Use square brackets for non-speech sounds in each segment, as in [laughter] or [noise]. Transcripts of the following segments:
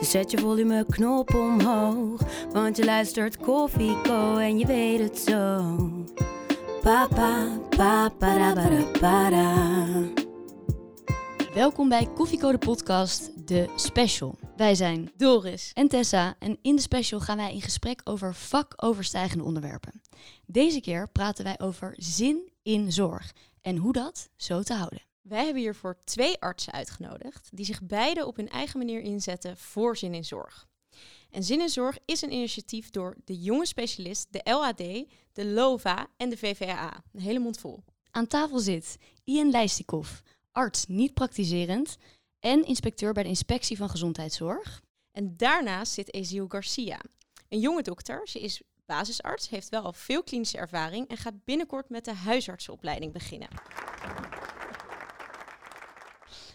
Dus zet je volumeknop omhoog. Want je luistert Koffieko en je weet het zo. Papa, papa, da. Welkom bij Koffieko de podcast, de special. Wij zijn Doris. en Tessa en in de special gaan wij in gesprek over vakoverstijgende onderwerpen. Deze keer praten wij over zin in zorg en hoe dat zo te houden. Wij hebben hiervoor twee artsen uitgenodigd die zich beide op hun eigen manier inzetten voor Zin in Zorg. En Zin in Zorg is een initiatief door de jonge specialist, de LAD, de LOVA en de VVA. Een hele mond vol. Aan tafel zit Ian Lijstikov, arts niet praktiserend en inspecteur bij de Inspectie van Gezondheidszorg. En daarnaast zit Eziel Garcia, een jonge dokter. Ze is basisarts, heeft wel al veel klinische ervaring en gaat binnenkort met de huisartsenopleiding beginnen.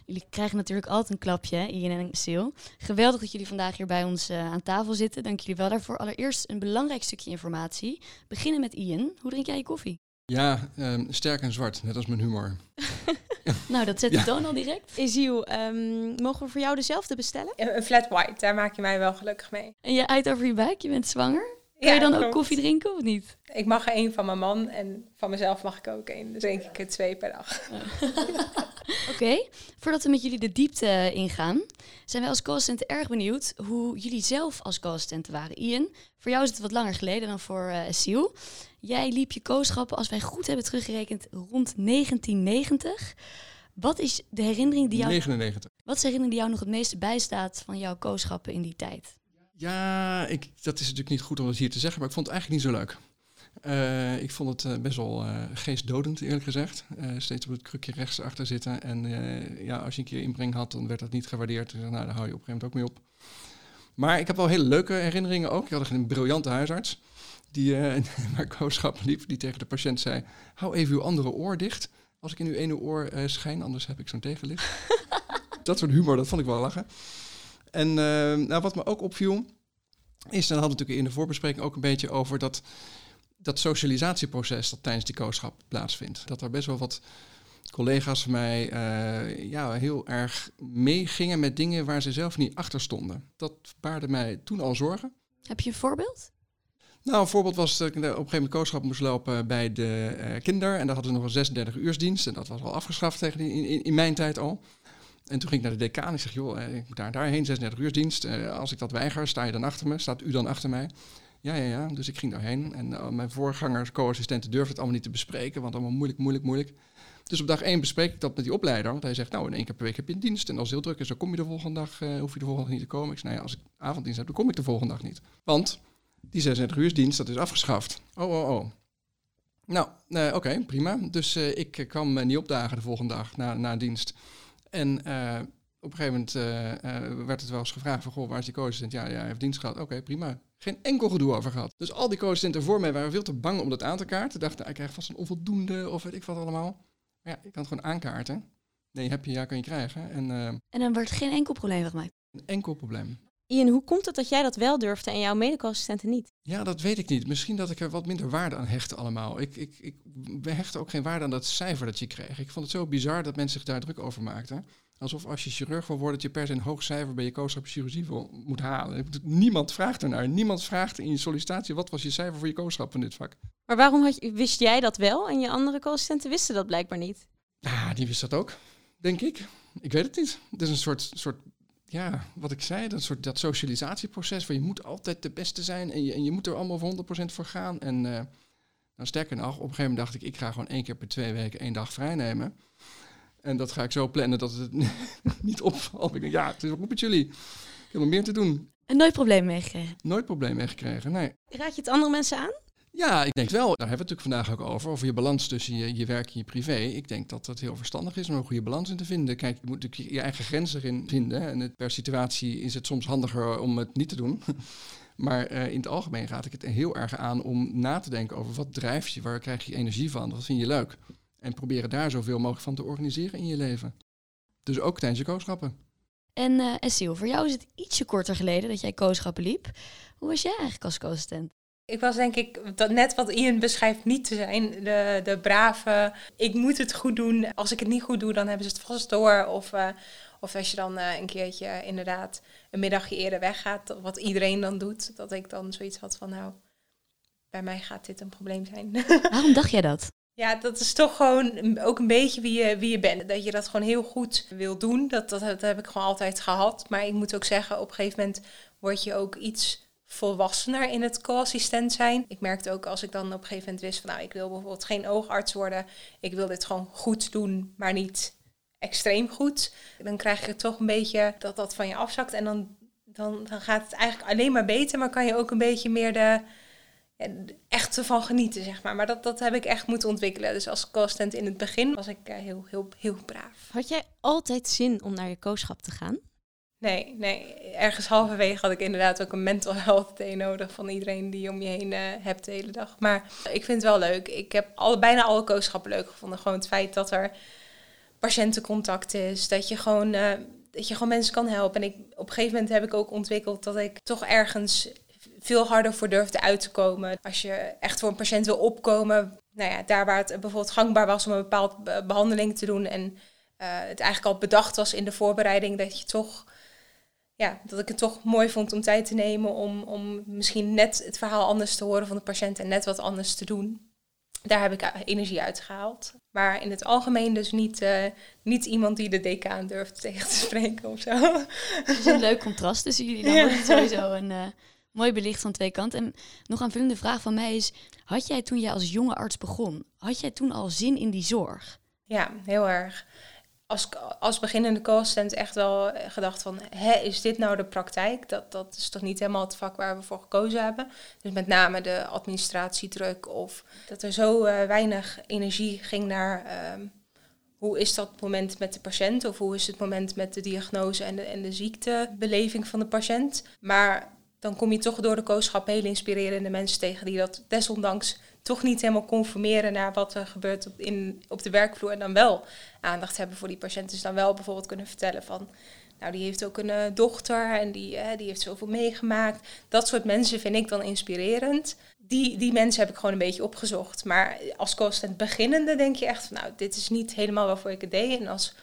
Jullie krijgen natuurlijk altijd een klapje, Ian en Sil. Geweldig dat jullie vandaag hier bij ons eh, aan tafel zitten. Dank jullie wel daarvoor. Allereerst een belangrijk stukje informatie. Beginnen met Ian. Hoe drink jij je koffie? Ja, ehm, sterk en zwart, net als mijn humor. [laughs] Nou, dat zet de Ja. toon al direct. Eziel, ehm, mogen we voor jou dezelfde bestellen? Een flat white, daar maak je mij wel gelukkig mee. En je uit over je buik, je bent zwanger. Kun Ja, je dan ook klopt. koffie drinken of niet? Ik mag er één van mijn man en van mezelf mag ik ook één. Dus denk ik er twee per dag. [laughs] Oké, voordat we met jullie de diepte ingaan, zijn wij als co-assistenten erg benieuwd hoe jullie zelf als co-assistenten waren. Ian, voor jou is het wat langer geleden dan voor eh Siel. Jij liep je kooschappen, als wij goed hebben teruggerekend, rond 1990. Wat is de herinnering die jou, 99. wat is de herinnering die jou nog het meeste bijstaat van jouw kooschappen in die tijd? Ja, ik, dat is natuurlijk niet goed om dat hier te zeggen, maar ik vond het eigenlijk niet zo leuk. Eh, ik vond het eh, best wel eh, geestdodend, eerlijk gezegd. Steeds op het krukje rechts achter zitten. En ja, als je een keer inbreng had, dan werd dat niet gewaardeerd. Dus, nou, daar hou je op een gegeven moment ook mee op. Maar ik heb wel hele leuke herinneringen ook. Ik had een briljante huisarts die [laughs] waar kooschap liep, die tegen de patiënt zei... hou even uw andere oor dicht als ik in uw ene oor schijn, anders heb ik zo'n tegenlicht. [laughs] dat soort humor, dat vond ik wel lachen. En eh, nou, wat me ook opviel, is, dan hadden we natuurlijk in de voorbespreking ook een beetje over dat, dat socialisatieproces dat tijdens die kooschap plaatsvindt. Dat er best wel wat collega's van mij eh, ja, heel erg meegingen met dingen waar ze zelf niet achter stonden. Dat baarde mij toen al zorgen. Heb je een voorbeeld? Nou, een voorbeeld was dat ik op een gegeven moment kooschap moest lopen bij de eh, kinder. En daar hadden ze nog een 36 uursdienst. En dat was al afgeschaft tegen die, in, in mijn tijd al. En toen ging ik naar de decaan. Ik zeg, joh, eh, ik moet daar en daarheen, 36 uursdienst. Eh, als ik dat weiger, sta je dan achter me? Staat u dan achter mij? Ja, ja, ja. Dus ik ging daarheen. En eh, mijn voorgangers, co-assistenten, durfden het allemaal niet te bespreken. Want allemaal moeilijk, moeilijk, moeilijk. Dus op dag één bespreek ik dat met die opleider. Want hij zegt, nou, in één keer per week heb je een dienst. En als het heel druk is, dan kom je de volgende dag, eh, hoef je de volgende dag niet te komen. Ik zei, nou als ik avonddienst heb, dan kom ik de volgende dag niet. Want die 36 uursdienst, dat is afgeschaft. Oh, oh, oh. Nou, oké, prima. Dus ik kwam niet opdagen de volgende dag na, na dienst. En eh, op een gegeven moment eh, eh, werd het wel eens gevraagd van, goh, waar is die co-assistent? Ja, ja, hij heeft dienst gehad. Oké, prima. Geen enkel gedoe over gehad. Dus al die co-assistenten voor mij waren veel te bang om dat aan te kaarten. Dachten, ik krijg vast een onvoldoende of weet ik wat allemaal. Maar ja, ik kan het gewoon aankaarten. Nee, heb je, ja, kan je krijgen. En En dan werd geen enkel probleem gemaakt. een enkel probleem. Ian, hoe komt het dat jij dat wel durfde en jouw mede-assistenten niet? Ja, dat weet ik niet. Misschien dat ik er wat minder waarde aan hecht allemaal. Ik, ik, ik hechtte ook geen waarde aan dat cijfer dat je kreeg. Ik vond het zo bizar dat mensen zich daar druk over maakten. Alsof als je chirurg wil worden, dat je per se een hoog cijfer bij je kooschap chirurgie wil, moet halen. Niemand vraagt ernaar. Niemand vraagt in je sollicitatie, wat was je cijfer voor je kooschap van dit vak? Maar waarom had je, wist jij dat wel en je andere co-assistenten wisten dat blijkbaar niet? Ah, die wist dat ook, denk ik. Ik weet het niet. Het is een soort, soort ja, wat ik zei, dat, soort, dat socialisatieproces waar je moet altijd de beste zijn en je, en je moet er allemaal voor 100% voor gaan. En eh, nou, sterker nog, op een gegeven moment dacht ik, ik ga gewoon één keer per twee weken één dag vrij nemen. En dat ga ik zo plannen dat het [laughs] niet opvalt. Ik denk, ja, het is ook met jullie. Ik heb nog meer te doen. En nooit problemen meegekregen. Nooit probleem mee gekregen, nee. Raad je het andere mensen aan? Ja, ik denk wel. Daar hebben we het natuurlijk vandaag ook over. Over je balans tussen je, werk en je privé. Ik denk dat dat heel verstandig is om een goede balans in te vinden. Kijk, je moet natuurlijk je eigen grens erin vinden. En per situatie is het soms handiger om het niet te doen. [laughs] Maar eh, in het algemeen gaat ik het heel erg aan om na te denken over wat drijft je, waar krijg je energie van, wat vind je leuk. En proberen daar zoveel mogelijk van te organiseren in je leven. Dus ook tijdens je kooschappen. En uh, voor jou is het ietsje korter geleden dat jij kooschappen liep. Hoe was jij eigenlijk als co-assistent? Ik was denk ik, dat net wat Ian beschrijft, niet te zijn. De, de brave, ik moet het goed doen. Als ik het niet goed doe, dan hebben ze het vast door. Of, uh, of als je dan uh, een keertje inderdaad een middagje eerder weggaat, wat iedereen dan doet. Dat ik dan zoiets had van, nou, bij mij gaat dit een probleem zijn. [laughs] Waarom dacht jij dat? Ja, dat is toch gewoon ook een beetje wie je, wie je bent. Dat je dat gewoon heel goed wil doen. Dat, dat, dat heb ik gewoon altijd gehad. Maar ik moet ook zeggen, op een gegeven moment word je ook iets volwassener in het co-assistent zijn. Ik merkte ook als ik dan op een gegeven moment wist van nou, ik wil bijvoorbeeld geen oogarts worden. Ik wil dit gewoon goed doen, maar niet extreem goed. Dan krijg je toch een beetje dat dat van je afzakt. En dan, dan, dan gaat het eigenlijk alleen maar beter, maar kan je ook een beetje meer de, ja, echt ervan genieten, zeg maar. Maar dat, dat heb ik echt moeten ontwikkelen. Dus als co-assistent in het begin was ik uh, heel, heel, heel braaf. Had jij altijd zin om naar je kooschap te gaan? Nee, nee. Ergens halverwege had ik inderdaad ook een mental health day nodig van iedereen die je om je heen uh, hebt de hele dag. Maar ik vind het wel leuk. Ik heb alle, bijna alle kooschappen leuk gevonden. Gewoon het feit dat er patiëntencontact is, dat je gewoon, uh, dat je gewoon mensen kan helpen. En ik, op een gegeven moment heb ik ook ontwikkeld dat ik toch ergens veel harder voor durfde uit te komen. Als je echt voor een patiënt wil opkomen, nou ja, daar waar het bijvoorbeeld gangbaar was om een bepaalde behandeling te doen en uh, het eigenlijk al bedacht was in de voorbereiding, dat je toch ja, dat ik het toch mooi vond om tijd te nemen om, om misschien net het verhaal anders te horen van de patiënt en net wat anders te doen. Daar heb ik energie uit gehaald. Maar in het algemeen dus niet, uh, niet iemand die de decaan durft [laughs] tegen te spreken of zo. Het is een leuk contrast tussen jullie. Dan ja. wordt het sowieso een uh, mooi belicht van twee kanten. En nog een aanvullende vraag van mij is... Had jij toen jij als jonge arts begon, had jij toen al zin in die zorg? Ja, heel erg als, als beginnende co-assistent echt wel gedacht van, hè, is dit nou de praktijk? Dat, dat is toch niet helemaal het vak waar we voor gekozen hebben. Dus met name de administratiedruk of dat er zo uh, weinig energie ging naar um, hoe is dat moment met de patiënt of hoe is het moment met de diagnose en de, en de ziektebeleving van de patiënt. Maar dan kom je toch door de kooschap hele inspirerende mensen tegen die dat desondanks toch niet helemaal conformeren naar wat er gebeurt op, in, op de werkvloer. En dan wel aandacht hebben voor die patiënt. Dus dan wel bijvoorbeeld kunnen vertellen van... Nou, die heeft ook een uh, dochter en die, uh, die heeft zoveel meegemaakt. Dat soort mensen vind ik dan inspirerend. Die, die mensen heb ik gewoon een beetje opgezocht. Maar als constant beginnende denk je echt van... Nou, dit is niet helemaal waarvoor ik het deed. En als,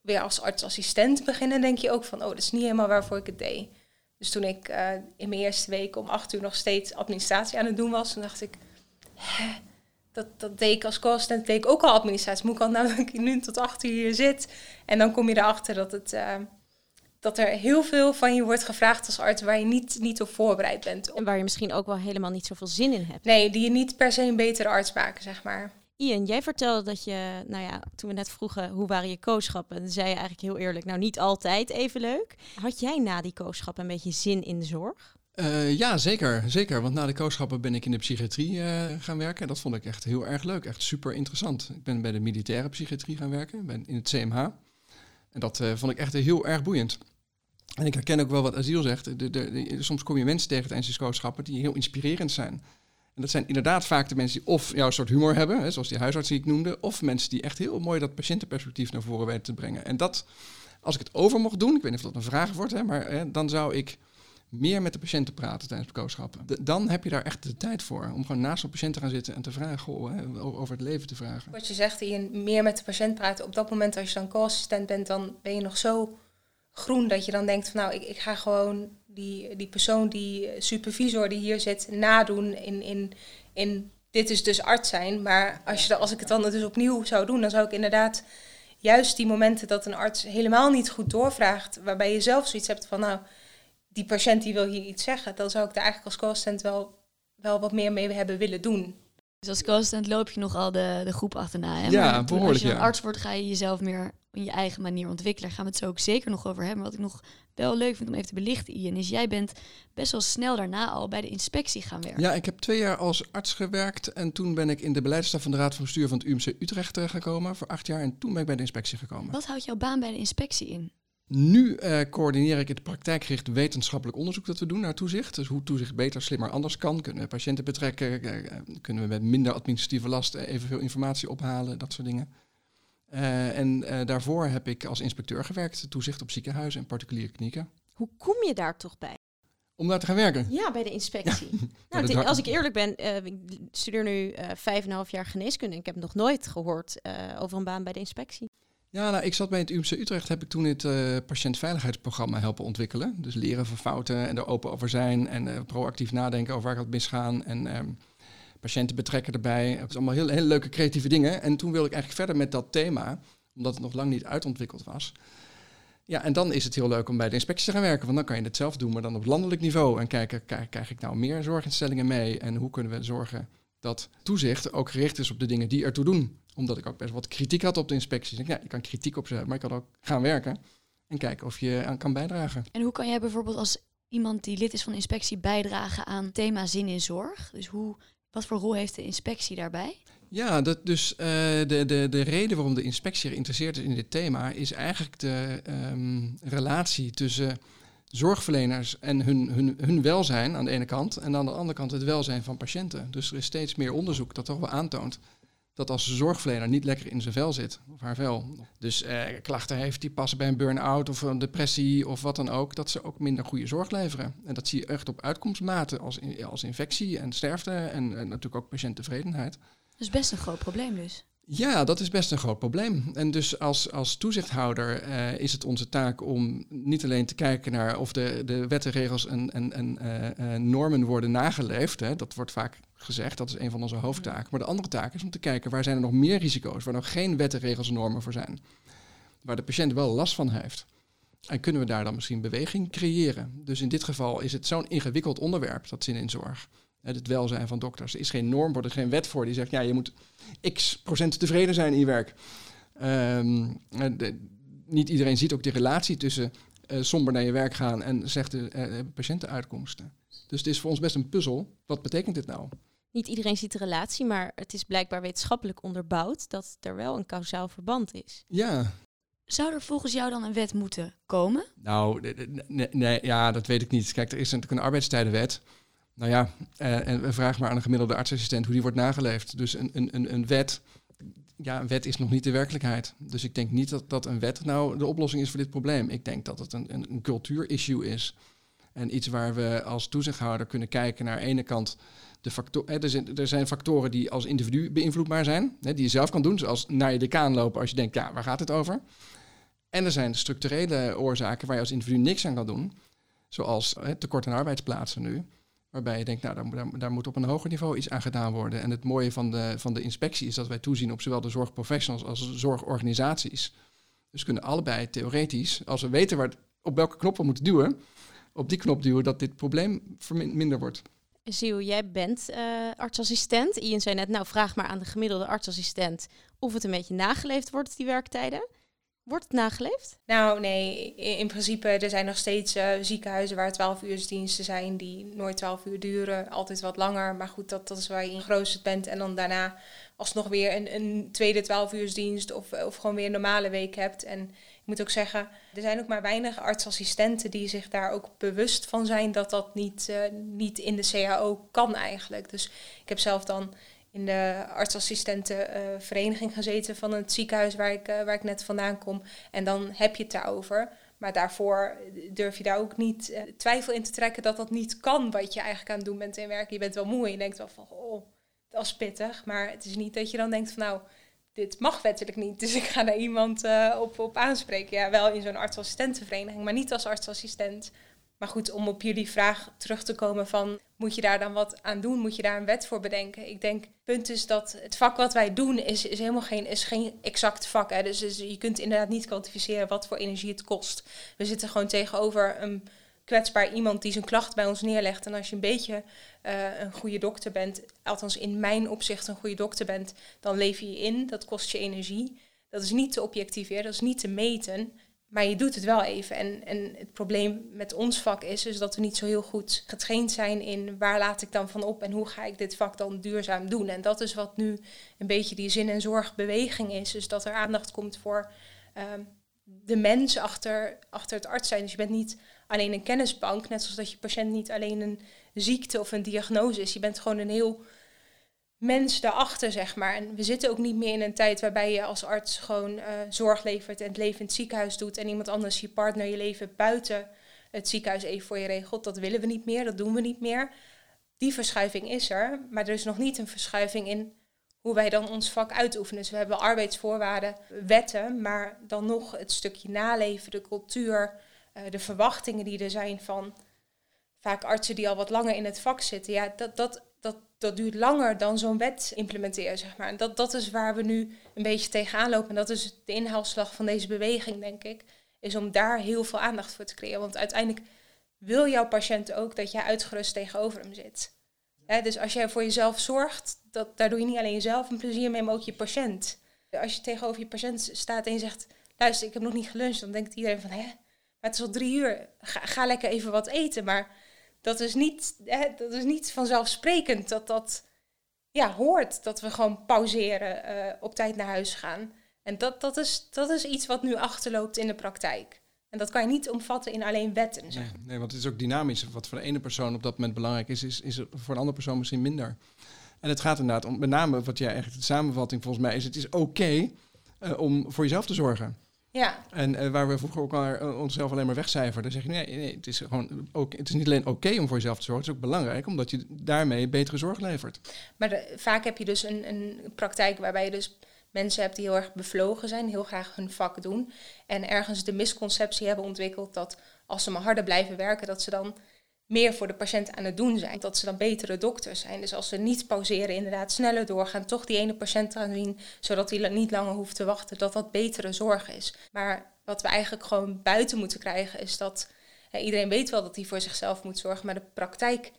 weer als artsassistent beginnen denk je ook van... Oh, dat is niet helemaal waarvoor ik het deed. Dus toen ik uh, in mijn eerste week om acht uur nog steeds administratie aan het doen was... toen dacht ik dat, dat deed ik als co-assistent, deed ik ook al administratie. Moet ik al nou dat [laughs] ik nu tot acht uur hier zit? En dan kom je erachter dat, het, uh, dat er heel veel van je wordt gevraagd als arts waar je niet, niet op voorbereid bent. En waar je misschien ook wel helemaal niet zoveel zin in hebt. Nee, die je niet per se een betere arts maken, zeg maar. Ian, jij vertelde dat je, nou ja, toen we net vroegen hoe waren je kooschappen, dan zei je eigenlijk heel eerlijk, nou niet altijd even leuk. Had jij na die kooschappen een beetje zin in de zorg? Uh, ja, zeker, zeker. Want na de kooschappen ben ik in de psychiatrie uh, gaan werken. Dat vond ik echt heel erg leuk, echt super interessant. Ik ben bij de militaire psychiatrie gaan werken, ben in het CMH. En dat uh, vond ik echt heel erg boeiend. En ik herken ook wel wat Asiel zegt. De, de, de, soms kom je mensen tegen tijdens die kooschappen die heel inspirerend zijn. En dat zijn inderdaad vaak de mensen die of jouw soort humor hebben, hè, zoals die huisarts die ik noemde, of mensen die echt heel mooi dat patiëntenperspectief naar voren weten te brengen. En dat, als ik het over mocht doen, ik weet niet of dat een vraag wordt, hè, maar hè, dan zou ik meer met de patiënt te praten tijdens kooschap. Dan heb je daar echt de tijd voor. Om gewoon naast een patiënt te gaan zitten en te vragen, hè, over het leven te vragen. Wat je zegt, je meer met de patiënt praten. Op dat moment als je dan co-assistent bent, dan ben je nog zo groen dat je dan denkt van nou, ik, ik ga gewoon die, die persoon, die supervisor die hier zit, nadoen in, in, in dit is dus arts zijn. Maar als, je, als ik het dan dus opnieuw zou doen, dan zou ik inderdaad juist die momenten dat een arts helemaal niet goed doorvraagt, waarbij je zelf zoiets hebt van nou, die patiënt die wil hier iets zeggen, dan zou ik daar eigenlijk als co-assistent wel, wel wat meer mee hebben willen doen. Dus als co-assistent loop je nogal de, de groep achterna. Hè? Ja, maar behoorlijk, Als je ja. arts wordt, ga je jezelf meer in je eigen manier ontwikkelen. Daar gaan we het zo ook zeker nog over hebben. Wat ik nog wel leuk vind om even te belichten, Ian, is jij bent best wel snel daarna al bij de inspectie gaan werken. Ja, ik heb twee jaar als arts gewerkt en toen ben ik in de beleidsstaf van de Raad van Bestuur van het UMC Utrecht gekomen voor acht jaar en toen ben ik bij de inspectie gekomen. Wat houdt jouw baan bij de inspectie in? Nu eh, coördineer ik het praktijkgericht wetenschappelijk onderzoek dat we doen naar toezicht. Dus hoe toezicht beter, slimmer, anders kan. Kunnen we patiënten betrekken? eh, eh, kunnen we met minder administratieve last evenveel informatie ophalen? Dat soort dingen. En daarvoor heb ik als inspecteur gewerkt, toezicht op ziekenhuizen en particuliere klinieken. Hoe kom je daar toch bij? Om daar te gaan werken. Ja, bij de inspectie. nou, [laughs] als ik eerlijk ben, eh, ik studeer nu vijf en een half jaar geneeskunde. en Ik heb nog nooit gehoord eh, over een baan bij de inspectie. Ja, nou, ik zat bij het UMC Utrecht, heb ik toen het eh, patiëntveiligheidsprogramma helpen ontwikkelen. Dus leren van fouten en er open over zijn en eh, proactief nadenken over waar gaat het misgaan en ehm, patiënten betrekken erbij. Het is allemaal heel, hele leuke creatieve dingen. En toen wilde ik eigenlijk verder met dat thema, omdat het nog lang niet uitontwikkeld was. Ja, en dan is het heel leuk om bij de inspectie te gaan werken, want dan kan je het zelf doen, maar dan op landelijk niveau. En kijken, krijg ik nou meer zorginstellingen mee en hoe kunnen we zorgen dat toezicht ook gericht is op de dingen die ertoe doen. Omdat ik ook best wat kritiek had op de inspectie. Ik ja, je kan kritiek op ze hebben, maar je kan ook gaan werken en kijken of je aan kan bijdragen. En hoe kan jij bijvoorbeeld als iemand die lid is van de inspectie bijdragen aan thema zin in zorg? Dus hoe, wat voor rol heeft de inspectie daarbij? Ja, dat dus eh, de, de, de reden waarom de inspectie geïnteresseerd is in dit thema is eigenlijk de ehm, relatie tussen zorgverleners en hun, hun, hun welzijn aan de ene kant en aan de andere kant het welzijn van patiënten. Dus er is steeds meer onderzoek dat toch wel aantoont dat als de zorgverlener niet lekker in zijn vel zit, of haar vel, dus eh, klachten heeft die passen bij een burn-out of een depressie of wat dan ook, dat ze ook minder goede zorg leveren. En dat zie je echt op uitkomstmaten als, als infectie en sterfte en, en natuurlijk ook patiënttevredenheid. Dat is best een groot probleem dus. Ja, dat is best een groot probleem. En dus als, als toezichthouder eh, is het onze taak om niet alleen te kijken naar of de, de wetten, regels en, en, en eh, eh, normen worden nageleefd. Hè, dat wordt vaak gezegd, dat is een van onze hoofdtaken. Maar de andere taak is om te kijken waar zijn er nog meer risico's, waar nog geen wetten, regels en normen voor zijn. Waar de patiënt wel last van heeft. En kunnen we daar dan misschien beweging creëren? Dus in dit geval is het zo'n ingewikkeld onderwerp, dat zin in zorg. Het welzijn van dokters. Er is geen norm, er is geen wet voor die zegt, ja, je moet x procent tevreden zijn in je werk. Ehm, eh, de- niet iedereen ziet ook de relatie tussen eh, somber naar je werk gaan en slechte eh, patiëntenuitkomsten. Dus het is voor ons best een puzzel. Wat betekent dit nou? Niet iedereen ziet de relatie, maar het is blijkbaar wetenschappelijk onderbouwd dat er wel een kausaal verband is. Ja, Zou er volgens jou dan een wet moeten komen? nou, nee, ja, dat weet ik niet. Kijk, er is natuurlijk een arbeidstijdenwet. Nou ja, eh, en vraag maar aan een gemiddelde artsassistent hoe die wordt nageleefd. Dus een, een, een, wet, ja, een wet is nog niet de werkelijkheid. Dus ik denk niet dat, dat een wet nou de oplossing is voor dit probleem. Ik denk dat het een, een, cultuurissue is. En iets waar we als toezichthouder kunnen kijken naar de ene kant de factoren. Er zijn, er factoren die als individu beïnvloedbaar zijn, die je zelf kan doen, zoals naar je decaan lopen als je denkt, ja, waar gaat het over? En er zijn structurele oorzaken waar je als individu niks aan kan doen, zoals tekort aan arbeidsplaatsen nu. Waarbij je denkt, nou, daar, moet op een hoger niveau iets aan gedaan worden. En het mooie van de, van de inspectie is dat wij toezien op zowel de zorgprofessionals als de zorgorganisaties. Dus kunnen allebei theoretisch, als we weten waar, op welke knop we moeten duwen, op die knop duwen dat dit probleem minder wordt. Ziel, jij bent eh, artsassistent. Ian zei net, nou vraag maar aan de gemiddelde artsassistent of het een beetje nageleefd wordt, die werktijden. Wordt het nageleefd? Nou, nee, in, in principe er zijn nog steeds eh, ziekenhuizen waar 12 uursdiensten zijn die nooit 12 uur duren, altijd wat langer. Maar goed, dat, dat is waar je in geroosterd bent en dan daarna alsnog weer een, een tweede 12 uursdienst of, of gewoon weer een normale week hebt. En ik moet ook zeggen, er zijn ook maar weinig artsassistenten die zich daar ook bewust van zijn dat dat niet, eh, niet in de CAO kan eigenlijk. Dus ik heb zelf dan in de artsassistentenvereniging gezeten van het ziekenhuis waar ik, eh, waar ik net vandaan kom. En dan heb je het daarover. Maar daarvoor durf je daar ook niet eh, twijfel in te trekken dat dat niet kan wat je eigenlijk aan het doen bent in werk. Je bent wel moe je denkt wel van, oh, dat is pittig. Maar het is niet dat je dan denkt van, nou, dit mag wettelijk niet. Dus [laughs] ik ga daar iemand eh, op, op aanspreken. Ja, wel in zo'n artsassistentenvereniging, maar niet als artsassistent. Maar goed, om op jullie vraag terug te komen van... moet je daar dan wat aan doen? Moet je daar een wet voor bedenken? Ik denk, punt is dat het vak wat wij doen... is, is helemaal geen, is geen exact vak. Hè? Dus, dus je kunt inderdaad niet kwantificeren wat voor energie het kost. We zitten gewoon tegenover een kwetsbaar iemand die zijn klacht bij ons neerlegt. En als je een beetje eh, een goede dokter bent... althans in mijn opzicht een goede dokter bent... dan leef je in, dat kost je energie. Dat is niet te objectiveren, dat is niet te meten... Maar je doet het wel even. En, en het probleem met ons vak is, is dat we niet zo heel goed getraind zijn in waar laat ik dan van op en hoe ga ik dit vak dan duurzaam doen. En dat is wat nu een beetje die zin- en zorgbeweging is. Dus dat er aandacht komt voor ehm, de mens achter, achter het arts zijn. Dus je bent niet alleen een kennisbank, net zoals dat je patiënt niet alleen een ziekte of een diagnose is. Je bent gewoon een heel mens daarachter, zeg maar. En we zitten ook niet meer in een tijd waarbij je als arts gewoon uh, zorg levert en het leven in het ziekenhuis doet en iemand anders, je partner, je leven buiten het ziekenhuis even voor je regelt. Dat willen we niet meer, dat doen we niet meer. Die verschuiving is er, maar er is nog niet een verschuiving in hoe wij dan ons vak uitoefenen. Dus we hebben arbeidsvoorwaarden, wetten, maar dan nog het stukje naleven, de cultuur, uh, de verwachtingen die er zijn van vaak artsen die al wat langer in het vak zitten. Ja, dat, dat, dat, duurt langer dan zo'n wet implementeren, zeg maar. En dat, dat is waar we nu een beetje tegenaan lopen. En dat is de inhaalslag van deze beweging, denk ik. Is om daar heel veel aandacht voor te creëren. Want uiteindelijk wil jouw patiënt ook dat jij uitgerust tegenover hem zit. dus als jij voor jezelf zorgt, dat, daar doe je niet alleen jezelf een plezier mee, maar ook je patiënt. Als je tegenover je patiënt staat en je zegt, luister, ik heb nog niet geluncht, dan denkt iedereen van, hè, maar het is al drie uur, ga, ga lekker even wat eten. Maar dat is niet, hè, dat is niet vanzelfsprekend dat dat ja, hoort. Dat we gewoon pauzeren, uh, op tijd naar huis gaan. En dat, dat, is, dat is iets wat nu achterloopt in de praktijk. En dat kan je niet omvatten in alleen wetten. Zeg. Nee, nee, want het is ook dynamisch. Wat voor de ene persoon op dat moment belangrijk is, is, is voor een andere persoon misschien minder. En het gaat inderdaad om, met name wat jij eigenlijk de samenvatting volgens mij is, het is oké uh, om voor jezelf te zorgen. Ja. En uh, waar we vroeger ook al uh, onszelf alleen maar wegcijferden, dan zeg je nee, nee, het is gewoon ook, het is niet alleen oké om voor jezelf te zorgen, het is ook belangrijk omdat je daarmee betere zorg levert. Maar de, vaak heb je dus een, een praktijk waarbij je dus mensen hebt die heel erg bevlogen zijn, heel graag hun vak doen en ergens de misconceptie hebben ontwikkeld dat als ze maar harder blijven werken, dat ze dan meer voor de patiënt aan het doen zijn. Dat ze dan betere dokters zijn. Dus als ze niet pauzeren, inderdaad sneller doorgaan, toch die ene patiënt gaan zien, zodat hij niet langer hoeft te wachten, dat dat betere zorg is. Maar wat we eigenlijk gewoon buiten moeten krijgen, is dat iedereen weet wel dat hij voor zichzelf moet zorgen, maar de praktijk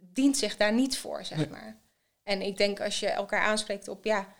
dient zich daar niet voor, zeg maar. En ik denk als je elkaar aanspreekt op ja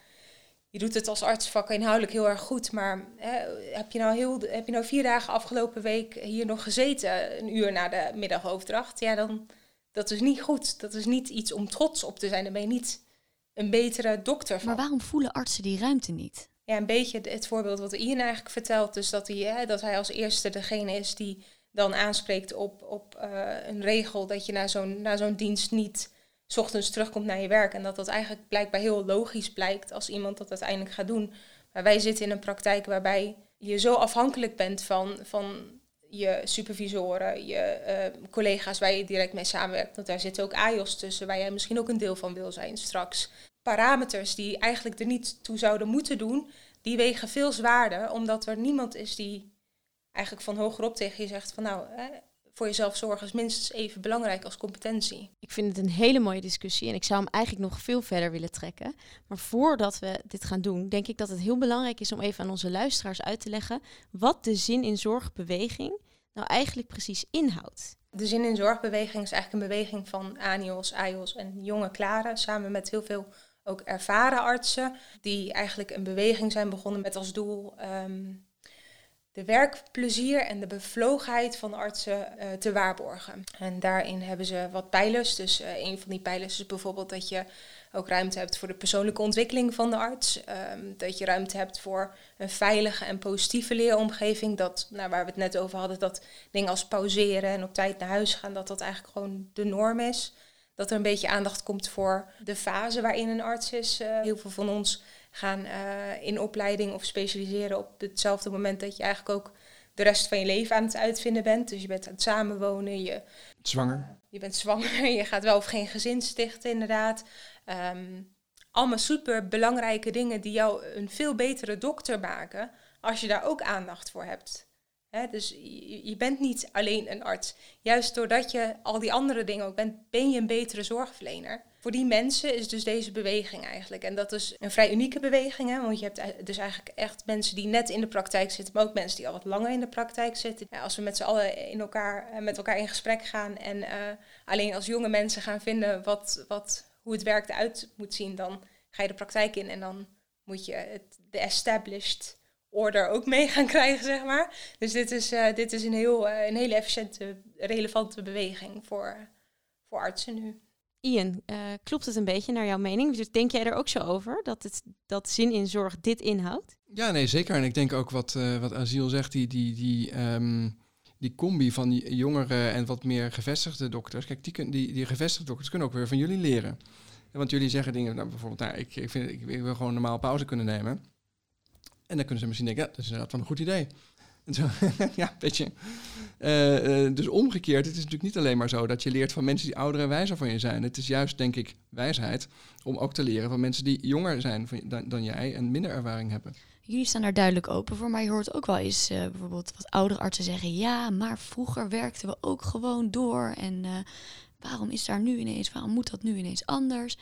je doet het als artsvak inhoudelijk heel erg goed, maar hè, heb, je nou heel, heb je nou vier dagen afgelopen week hier nog gezeten, een uur na de middagoverdracht? Ja, dan dat is niet goed. Dat is niet iets om trots op te zijn. Dan ben je niet een betere dokter van. Maar waarom voelen artsen die ruimte niet? Ja, een beetje het voorbeeld wat Ian eigenlijk vertelt. Dus dat hij, hè, dat hij als eerste degene is die dan aanspreekt op, op uh, een regel dat je na zo'n, na zo'n dienst niet s ochtends terugkomt naar je werk. En dat dat eigenlijk blijkbaar heel logisch blijkt als iemand dat uiteindelijk gaat doen. Maar wij zitten in een praktijk waarbij je zo afhankelijk bent van, van je supervisoren, je uh, collega's waar je direct mee samenwerkt. Want daar zitten ook AIOS tussen, waar jij misschien ook een deel van wil zijn straks. Parameters die eigenlijk er niet toe zouden moeten doen, die wegen veel zwaarder, omdat er niemand is die eigenlijk van hogerop tegen je zegt van nou, voor jezelf zorgen is minstens even belangrijk als competentie. Ik vind het een hele mooie discussie en ik zou hem eigenlijk nog veel verder willen trekken. Maar voordat we dit gaan doen, denk ik dat het heel belangrijk is om even aan onze luisteraars uit te leggen wat de zin in zorgbeweging nou eigenlijk precies inhoudt. De zin in zorgbeweging is eigenlijk een beweging van ANIOS, AIOS en jonge klaren, samen met heel veel ook ervaren artsen, die eigenlijk een beweging zijn begonnen met als doel um, de werkplezier en de bevlogenheid van artsen uh, te waarborgen. En daarin hebben ze wat pijlers. Dus uh, een van die pijlers is bijvoorbeeld dat je ook ruimte hebt voor de persoonlijke ontwikkeling van de arts. Um, dat je ruimte hebt voor een veilige en positieve leeromgeving. Dat, nou, waar we het net over hadden, dat dingen als pauzeren en op tijd naar huis gaan, dat dat eigenlijk gewoon de norm is. Dat er een beetje aandacht komt voor de fase waarin een arts is. Uh, heel veel van ons gaan uh, in opleiding of specialiseren op hetzelfde moment dat je eigenlijk ook de rest van je leven aan het uitvinden bent. Dus je bent aan het samenwonen, je... Zwanger. Je bent zwanger, [laughs] je gaat wel of geen gezin stichten inderdaad. Um, allemaal super belangrijke dingen die jou een veel betere dokter maken als je daar ook aandacht voor hebt dus je, je, bent niet alleen een arts. Juist doordat je al die andere dingen ook bent, ben je een betere zorgverlener. Voor die mensen is dus deze beweging eigenlijk. En dat is een vrij unieke beweging. Hè? Want je hebt dus eigenlijk echt mensen die net in de praktijk zitten, maar ook mensen die al wat langer in de praktijk zitten. Ja, als we met z'n allen in elkaar, eh, met elkaar in gesprek gaan en uh, alleen als jonge mensen gaan vinden wat, wat, hoe het werk eruit moet zien, dan ga je de praktijk in en dan moet je het, de established order ook mee gaan [laughs] krijgen, zeg maar. Dus dit is, uh, dit is een, heel, een hele efficiënte, relevante beweging voor, voor artsen nu. Ian, uh, klopt het een beetje naar jouw mening? Dus denk jij er ook zo over dat, het, dat zin in zorg dit inhoudt? Ja, nee, zeker. En ik denk ook wat, uh, wat Asiel zegt, die, die, die, ehm, die combi van die jongere en wat meer gevestigde dokters. Kijk, die, die, die gevestigde dokters kunnen ook weer van jullie leren. Want jullie zeggen dingen, nou, bijvoorbeeld, nou, ik, ik, vind, ik, ik wil gewoon normaal pauze kunnen nemen. En dan kunnen ze misschien denken, ja, dat is inderdaad wel een goed idee. [laughs] Ja, weet je. Uh, uh, dus omgekeerd, het is natuurlijk niet alleen maar zo dat je leert van mensen die ouder en wijzer van je zijn. Het is juist, denk ik, wijsheid om ook te leren van mensen die jonger zijn dan, dan jij en minder ervaring hebben. Jullie staan daar duidelijk open voor, maar je hoort ook wel eens uh, bijvoorbeeld wat oudere artsen zeggen: ja, maar vroeger werkten we ook gewoon door. En waarom is daar nu ineens, waarom moet dat nu ineens anders?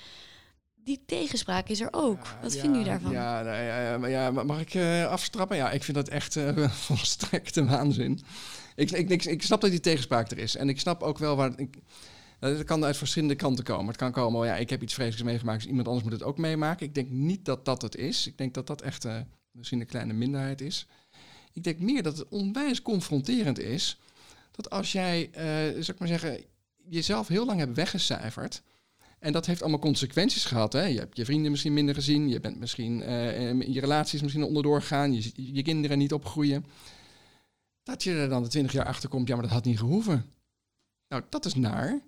Die tegenspraak is er ook. Wat ja, vinden jullie daarvan? Ja, nou, ja, maar ja, mag ik uh, afstrappen? Ja, ik vind dat echt [laughs] uh, volstrekte waanzin. Ik, ik, ik, ik, snap dat die tegenspraak er is. En ik snap ook wel waar... Ik, het kan uit verschillende kanten komen. Het kan komen, ja, ik heb iets vreselijks meegemaakt, dus iemand anders moet het ook meemaken. Ik denk niet dat dat het is. Ik denk dat dat echt uh, misschien een kleine minderheid is. Ik denk meer dat het onwijs confronterend is. Dat als jij, zou ik maar zeggen, jezelf heel lang hebt weggecijferd en dat heeft allemaal consequenties gehad. Hè? Je hebt je vrienden misschien minder gezien. Je bent misschien uh, je relaties misschien onderdoor gegaan. Je, je kinderen niet opgroeien. Dat je er dan de twintig jaar achter komt. Ja, maar dat had niet gehoeven. Nou, dat is naar.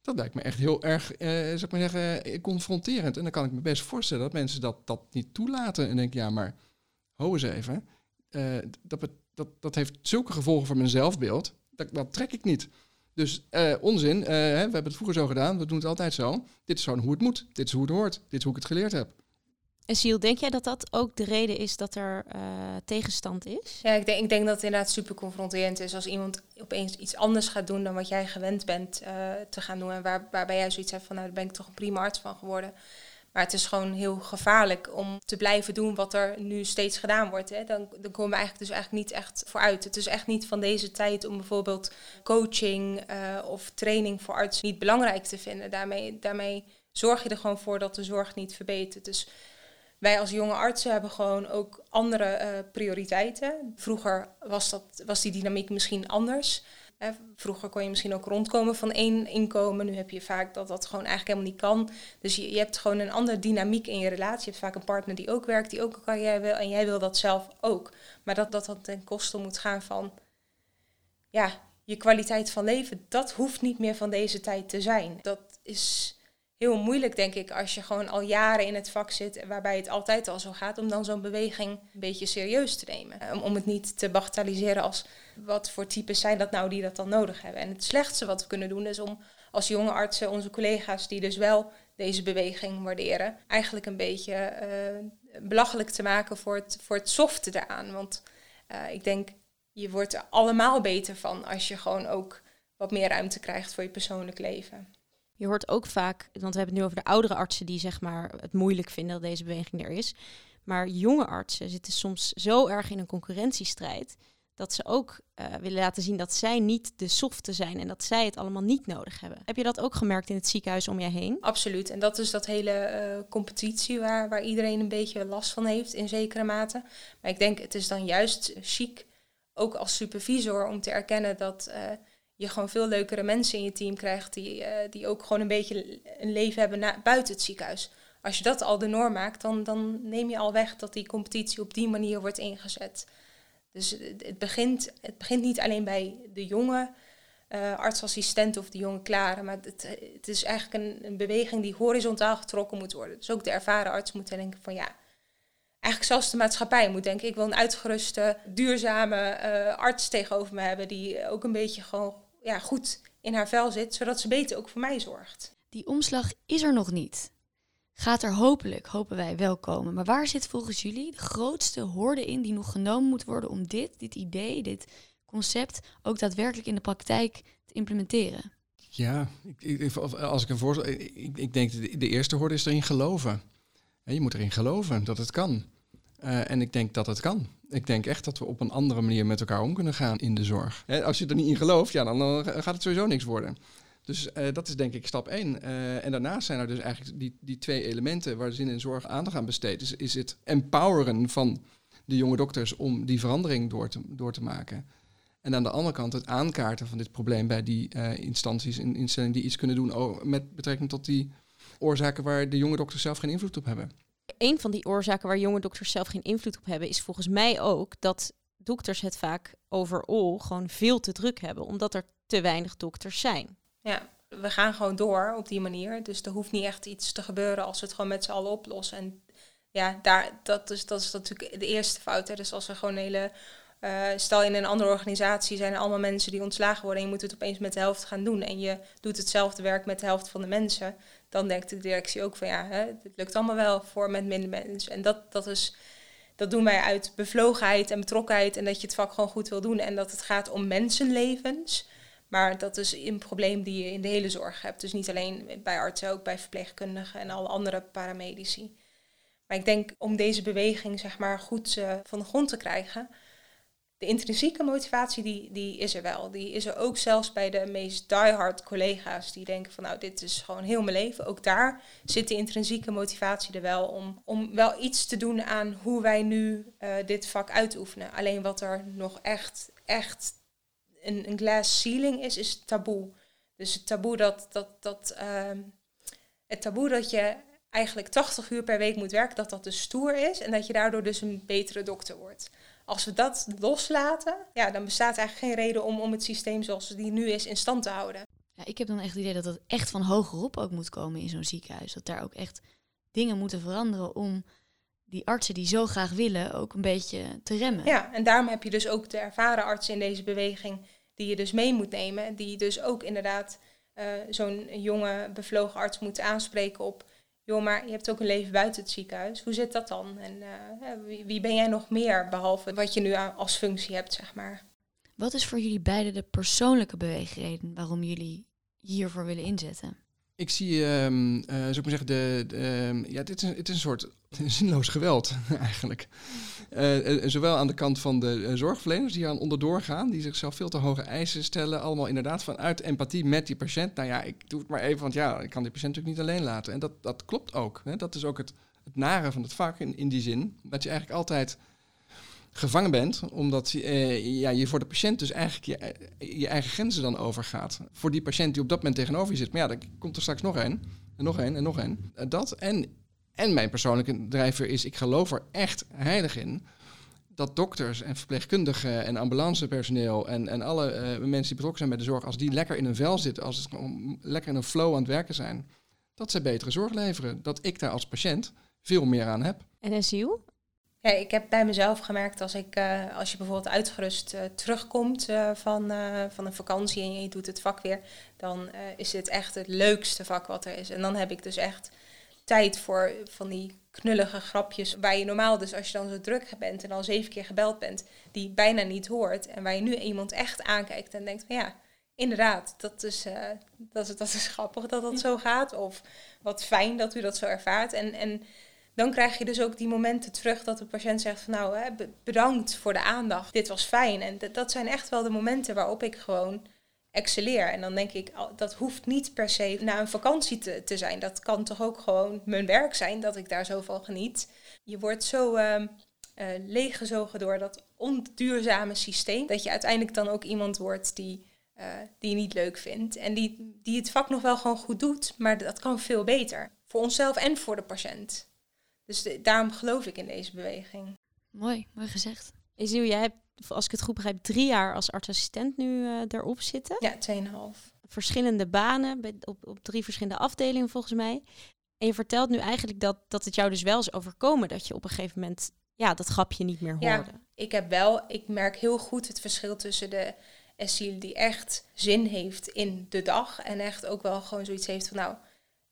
Dat lijkt me echt heel erg, uh, zou ik maar zeggen, eh, confronterend. En dan kan ik me best voorstellen dat mensen dat, dat niet toelaten. En denken, ja, maar ho eens even. Uh, dat, dat, dat heeft zulke gevolgen voor mijn zelfbeeld. Dat, dat trek ik niet. Dus uh, onzin, uh, we hebben het vroeger zo gedaan, we doen het altijd zo. Dit is gewoon hoe het moet, dit is hoe het hoort, dit is hoe ik het geleerd heb. En Siel, denk jij dat dat ook de reden is dat er uh, tegenstand is? Ja, ik denk, ik denk dat het inderdaad super confronterend is als iemand opeens iets anders gaat doen dan wat jij gewend bent te gaan doen. En waar, waarbij jij zoiets hebt van, nou, daar ben ik toch een prima arts van geworden. Maar het is gewoon heel gevaarlijk om te blijven doen wat er nu steeds gedaan wordt. Hè. Dan, dan komen we eigenlijk dus eigenlijk niet echt vooruit. Het is echt niet van deze tijd om bijvoorbeeld coaching uh, of training voor artsen niet belangrijk te vinden. Daarmee, daarmee zorg je er gewoon voor dat de zorg niet verbetert. Dus wij als jonge artsen hebben gewoon ook andere uh, prioriteiten. Vroeger was, dat, was die dynamiek misschien anders. Vroeger kon je misschien ook rondkomen van één inkomen. Nu heb je vaak dat dat gewoon eigenlijk helemaal niet kan. Dus je, je hebt gewoon een andere dynamiek in je relatie. Je hebt vaak een partner die ook werkt, die ook een carrière wil. En jij wil dat zelf ook. Maar dat dat, dat ten koste moet gaan van... Ja, je kwaliteit van leven, dat hoeft niet meer van deze tijd te zijn. Dat is heel moeilijk, denk ik, als je gewoon al jaren in het vak zit, waarbij het altijd al zo gaat, om dan zo'n beweging een beetje serieus te nemen. Om, om het niet te bagatelliseren als wat voor types zijn dat nou die dat dan nodig hebben. En het slechtste wat we kunnen doen is om als jonge artsen, onze collega's die dus wel deze beweging waarderen, eigenlijk een beetje uh, belachelijk te maken voor het, voor het softe eraan. Want uh, ik denk, je wordt er allemaal beter van als je gewoon ook wat meer ruimte krijgt voor je persoonlijk leven. Je hoort ook vaak, want we hebben het nu over de oudere artsen die zeg maar het moeilijk vinden dat deze beweging er is. Maar jonge artsen zitten soms zo erg in een concurrentiestrijd dat ze ook uh, willen laten zien dat zij niet de softe zijn en dat zij het allemaal niet nodig hebben. Heb je dat ook gemerkt in het ziekenhuis om je heen? Absoluut. En dat is dat hele uh, competitie waar, waar iedereen een beetje last van heeft in zekere mate. Maar ik denk het is dan juist chic, ook als supervisor, om te erkennen dat uh, je gewoon veel leukere mensen in je team krijgt die, die ook gewoon een beetje een leven hebben na, buiten het ziekenhuis. Als je dat al de norm maakt, dan, dan neem je al weg dat die competitie op die manier wordt ingezet. Dus het begint, het begint niet alleen bij de jonge uh, artsassistent of de jonge klaren, maar het, het is eigenlijk een, een, beweging die horizontaal getrokken moet worden. Dus ook de ervaren arts moet denken van ja, eigenlijk zelfs de maatschappij moet denken, ik wil een uitgeruste, duurzame uh, arts tegenover me hebben die ook een beetje gewoon ja, goed in haar vel zit, zodat ze beter ook voor mij zorgt. Die omslag is er nog niet gaat er hopelijk, hopen wij, wel komen. Maar waar zit volgens jullie de grootste hoorde in die nog genomen moet worden om dit, dit idee, dit concept ook daadwerkelijk in de praktijk te implementeren? Ja, ik, als ik een voorstel, ik, ik denk de, de eerste hoorde is erin geloven. Je moet erin geloven dat het kan. Uh, en ik denk dat het kan. Ik denk echt dat we op een andere manier met elkaar om kunnen gaan in de zorg. Als je er niet in gelooft, ja, dan, dan gaat het sowieso niks worden. Dus uh, dat is denk ik stap één. Uh, en daarnaast zijn er dus eigenlijk die, die twee elementen waar zin en zorg aan besteedt. Is, is het empoweren van de jonge dokters om die verandering door te, door te maken. En aan de andere kant het aankaarten van dit probleem bij die uh, instanties en instellingen die iets kunnen doen met betrekking tot die oorzaken waar de jonge dokters zelf geen invloed op hebben. een van die oorzaken waar jonge dokters zelf geen invloed op hebben, is volgens mij ook dat dokters het vaak overal gewoon veel te druk hebben, omdat er te weinig dokters zijn. Ja, we gaan gewoon door op die manier. Dus er hoeft niet echt iets te gebeuren als we het gewoon met z'n allen oplossen. En ja, daar, dat, is, dat is natuurlijk de eerste fout. Hè. Dus als we gewoon een hele. Uh, stel in een andere organisatie zijn allemaal mensen die ontslagen worden en je moet het opeens met de helft gaan doen. En je doet hetzelfde werk met de helft van de mensen. Dan denkt de directie ook van ja, hè, het lukt allemaal wel voor met minder mensen. En dat, dat, is, dat doen wij uit bevlogenheid en betrokkenheid en dat je het vak gewoon goed wil doen. En dat het gaat om mensenlevens. Maar dat is een probleem die je in de hele zorg hebt. Dus niet alleen bij artsen, ook bij verpleegkundigen en alle andere paramedici. Maar ik denk om deze beweging zeg maar, goed uh, van de grond te krijgen, de intrinsieke motivatie die, die is er wel. Die is er ook zelfs bij de meest diehard collega's die denken van nou dit is gewoon heel mijn leven. Ook daar zit de intrinsieke motivatie er wel om, om wel iets te doen aan hoe wij nu uh, dit vak uitoefenen. Alleen wat er nog echt, echt een, een glass ceiling is, is taboe. Dus het taboe dat, dat, dat, uh, het taboe dat je eigenlijk 80 uur per week moet werken, dat dat dus stoer is en dat je daardoor dus een betere dokter wordt. Als we dat loslaten, ja, dan bestaat eigenlijk geen reden om, om het systeem zoals het nu is in stand te houden. Ja, ik heb dan echt het idee dat het echt van hogerop ook moet komen in zo'n ziekenhuis. Dat daar ook echt dingen moeten veranderen om die artsen die zo graag willen ook een beetje te remmen. Ja, en daarom heb je dus ook de ervaren artsen in deze beweging die je dus mee moet nemen. Die dus ook inderdaad uh, zo'n jonge bevlogen arts moet aanspreken op joh, maar je hebt ook een leven buiten het ziekenhuis. Hoe zit dat dan? En uh, wie, ben jij nog meer, behalve wat je nu als functie hebt, zeg maar? Wat is voor jullie beiden de persoonlijke beweegreden waarom jullie hiervoor willen inzetten? Ik zie, um, uh, zou ik maar zeggen, de, de um, ja, dit is, het is een soort zinloos geweld [laughs] eigenlijk. Uh, zowel aan de kant van de zorgverleners die aan onderdoor gaan, die zichzelf veel te hoge eisen stellen, allemaal inderdaad vanuit empathie met die patiënt. Nou ja, ik doe het maar even, want ja, ik kan die patiënt natuurlijk niet alleen laten. En dat, dat klopt ook. Hè. Dat is ook het, het nare van het vak in, die zin, dat je eigenlijk altijd gevangen bent, omdat ja, je voor de patiënt dus eigenlijk je, je eigen grenzen dan overgaat. Voor die patiënt die op dat moment tegenover je zit. Maar ja, dan komt er straks nog één, en nog één, en nog één. Dat en, en mijn persoonlijke drijver is, ik geloof er echt heilig in dat dokters en verpleegkundigen en ambulancepersoneel en, en alle uh, mensen die betrokken zijn bij de zorg, als die lekker in een vel zitten, als ze lekker in een flow aan het werken zijn, dat ze betere zorg leveren. Dat ik daar als patiënt veel meer aan heb. En Ziel, ja, ik heb bij mezelf gemerkt als ik, uh, als je bijvoorbeeld uitgerust uh, terugkomt uh, van, van een vakantie en je doet het vak weer, dan is dit echt het leukste vak wat er is. En dan heb ik dus echt tijd voor van die knullige grapjes waar je normaal dus als je dan zo druk bent en al zeven keer gebeld bent, die bijna niet hoort en waar je nu iemand echt aankijkt en denkt van ja, inderdaad, dat is, dat is, dat is grappig dat dat zo gaat of wat fijn dat u dat zo ervaart. En, en dan krijg je dus ook die momenten terug dat de patiënt zegt van nou, hè, bedankt voor de aandacht, dit was fijn. En dat zijn echt wel de momenten waarop ik gewoon excelleer. En dan denk ik, dat hoeft niet per se na een vakantie te, zijn. Dat kan toch ook gewoon mijn werk zijn, dat ik daar zo van geniet. Je wordt zo uh, uh, leeggezogen door dat onduurzame systeem, dat je uiteindelijk dan ook iemand wordt die, uh, die je niet leuk vindt. En die, die het vak nog wel gewoon goed doet, maar dat kan veel beter. Voor onszelf en voor de patiënt. Dus daarom geloof ik in deze beweging. Mooi, mooi gezegd. Isiel, jij hebt, als ik het goed begrijp, drie jaar als artsassistent nu uh, erop zitten. Ja, tweeënhalf. Verschillende banen op, op drie verschillende afdelingen volgens mij. En je vertelt nu eigenlijk dat, dat het jou dus wel is overkomen dat je op een gegeven moment ja, dat grapje niet meer hoorde. Ja, ik heb wel, ik merk heel goed het verschil tussen de Esiel die echt zin heeft in de dag en echt ook wel gewoon zoiets heeft van nou,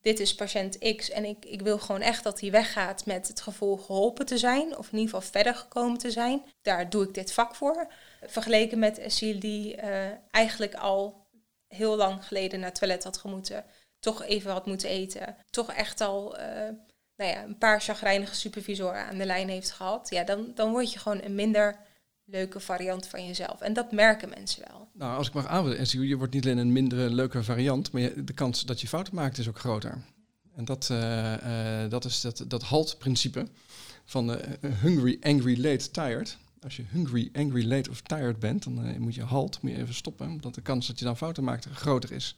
dit is patiënt X en ik, ik wil gewoon echt dat hij weggaat met het gevoel geholpen te zijn, of in ieder geval verder gekomen te zijn. Daar doe ik dit vak voor. Vergeleken met Cecile die uh, eigenlijk al heel lang geleden naar het toilet had gemoeten, toch even had moeten eten, toch echt al uh, nou ja, een paar chagrijnige supervisoren aan de lijn heeft gehad. Ja, dan, dan word je gewoon een minder leuke variant van jezelf. En dat merken mensen wel. Nou, als ik mag aanvullen, je wordt niet alleen een minder leuke variant, maar de kans dat je fouten maakt is ook groter. En dat, uh, uh, dat is dat, dat halt-principe van uh, hungry, angry, late, tired. Als je hungry, angry, late of tired bent, dan moet je halt, moet je even stoppen, omdat de kans dat je dan fouten maakt groter is.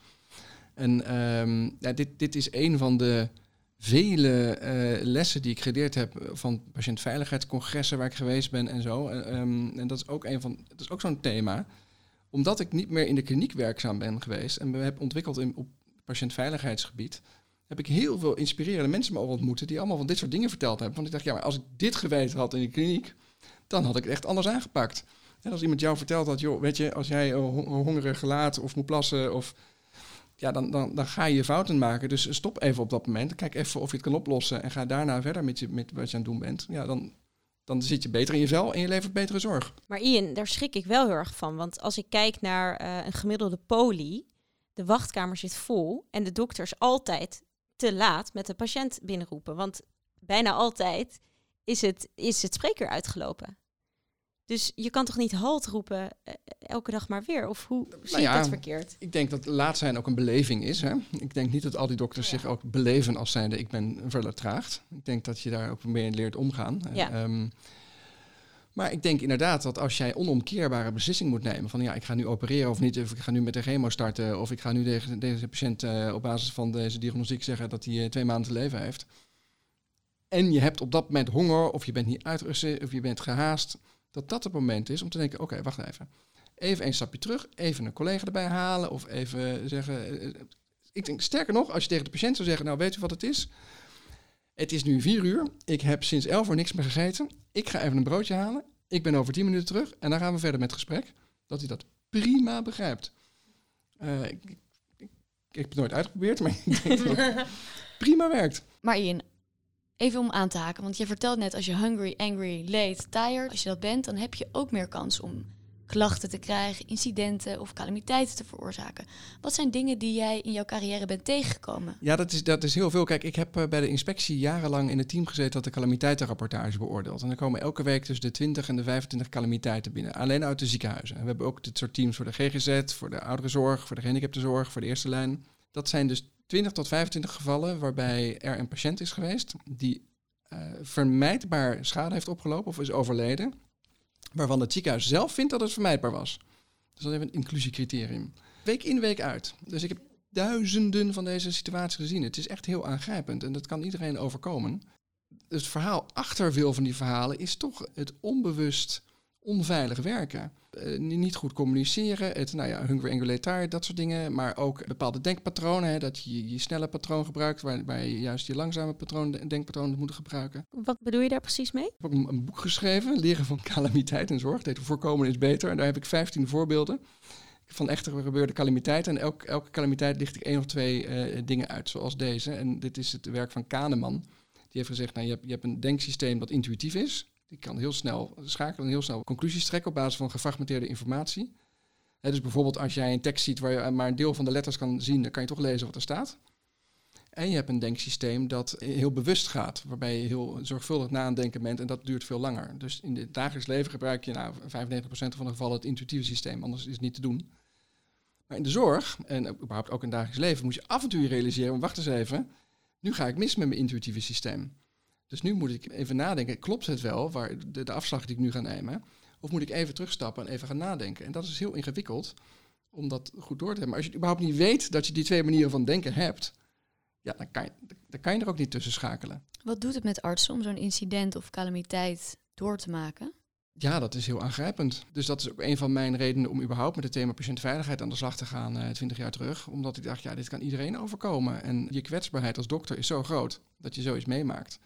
En um, ja, dit, dit is een van de vele eh, lessen die ik geleerd heb van patiëntveiligheidscongressen waar ik geweest ben en zo. En, ehm, en dat is ook een van, dat is ook zo'n thema. Omdat ik niet meer in de kliniek werkzaam ben geweest en me heb ontwikkeld in, op patiëntveiligheidsgebied, heb ik heel veel inspirerende mensen mogen ontmoeten die allemaal van dit soort dingen verteld hebben. Want ik dacht, ja, maar als ik dit geweten had in de kliniek, dan had ik het echt anders aangepakt. En als iemand jou vertelt dat, joh, weet je, als jij hongerig gelaat of moet plassen of ja, dan, dan, dan ga je fouten maken. Dus stop even op dat moment. Kijk even of je het kan oplossen. En ga daarna verder met, je, met wat je aan het doen bent. Ja, dan, dan zit je beter in je vel en je levert betere zorg. Maar Ian, daar schrik ik wel heel erg van. Want als ik kijk naar uh, een gemiddelde poli, de wachtkamer zit vol en de dokters altijd te laat met de patiënt binnenroepen. Want bijna altijd is het, is het spreker uitgelopen. Dus je kan toch niet halt roepen eh, elke dag maar weer? Of hoe nou zie je dat verkeerd? Ik denk dat laat zijn ook een beleving is. Hè? Ik denk niet dat al die dokters zich ook beleven als zijnde ik ben vertraagd. Ik denk dat je daar ook meer leert omgaan. Ja. Ehm, maar ik denk inderdaad dat als jij onomkeerbare beslissing moet nemen van ja, ik ga nu opereren of niet, of ik ga nu met de chemo starten, of ik ga nu deze, deze patiënt uh, op basis van deze diagnostiek zeggen dat hij uh, twee maanden te leven heeft. En je hebt op dat moment honger, of je bent niet uitgerust, of je bent gehaast dat dat het moment is om te denken, oké, wacht even. Even een stapje terug, even een collega erbij halen of even zeggen... Eh, eh, ik denk, sterker nog, als je tegen de patiënt zou zeggen, nou weet u wat het is? Het is nu vier uur, ik heb sinds elf uur niks meer gegeten. Ik ga even een broodje halen, ik ben over tien minuten terug en dan gaan we verder met het gesprek. Dat hij dat prima begrijpt. Uh, ik, ik, ik, heb het nooit uitgeprobeerd, maar ik denk dat het [laughs] prima werkt. Maar Ian, Even om aan te haken, want je vertelt net als je hungry, angry, late, tired, als je dat bent, dan heb je ook meer kans om klachten te krijgen, incidenten of calamiteiten te veroorzaken. Wat zijn dingen die jij in jouw carrière bent tegengekomen? Ja, dat is, dat is heel veel. Kijk, ik heb eh, bij de inspectie jarenlang in het team gezeten dat de calamiteitenrapportage beoordeelt. En er komen elke week tussen de 20 en de 25 calamiteiten binnen, alleen uit de ziekenhuizen. En we hebben ook dit soort teams voor de GGZ, voor de ouderenzorg, voor de gehandicaptenzorg, voor de eerste lijn. Dat zijn dus 20 tot 25 gevallen waarbij er een patiënt is geweest die uh, vermijdbaar schade heeft opgelopen of is overleden, waarvan het ziekenhuis zelf vindt dat het vermijdbaar was. Dus dat is even een inclusiecriterium. Week in, week uit. Dus ik heb duizenden van deze situaties gezien. Het is echt heel aangrijpend en dat kan iedereen overkomen. Het verhaal achter veel van die verhalen is toch het onbewust onveilig werken. Uh, niet goed communiceren, het, nou ja, angulatar, dat soort dingen. Maar ook bepaalde denkpatronen, hè, dat je je snelle patroon gebruikt, waar, waar je juist je langzame patroon, denkpatronen moet gebruiken. Wat bedoel je daar precies mee? Ik heb ook een, boek geschreven, Leren van [laughs] calamiteit en zorg. Dat voorkomen is beter. En daar heb ik 15 voorbeelden van echte gebeurde calamiteiten. En elke, elke calamiteit licht ik één of twee uh, dingen uit, zoals deze. En dit is het werk van Kahneman. Die heeft gezegd, nou, je, hebt, je hebt een denksysteem dat intuïtief is. Die kan heel snel schakelen en heel snel conclusies trekken op basis van gefragmenteerde informatie. dus bijvoorbeeld als jij een tekst ziet waar je maar een deel van de letters kan zien, dan kan je toch lezen wat er staat. En je hebt een denksysteem dat heel bewust gaat, waarbij je heel zorgvuldig na aan denken bent en dat duurt veel langer. Dus in het dagelijks leven gebruik je nou 95% van de gevallen het intuïtieve systeem, anders is het niet te doen. Maar in de zorg, en überhaupt ook in het dagelijks leven, moet je af en toe realiseren, wacht eens even, nu ga ik mis met mijn intuïtieve systeem. Dus nu moet ik even nadenken, klopt het wel, waar de, de afslag die ik nu ga nemen? Of moet ik even terugstappen en even gaan nadenken? En dat is heel ingewikkeld om dat goed door te hebben. Maar als je überhaupt niet weet dat je die twee manieren van denken hebt, ja, dan kan je, dan kan je er ook niet tussen schakelen. Wat doet het met artsen om zo'n incident of calamiteit door te maken? Ja, dat is heel aangrijpend. Dus dat is ook een van mijn redenen om überhaupt met het thema patiëntenveiligheid aan de slag te gaan, uh, 20 jaar terug. Omdat ik dacht, ja, dit kan iedereen overkomen. En je kwetsbaarheid als dokter is zo groot dat je zoiets meemaakt.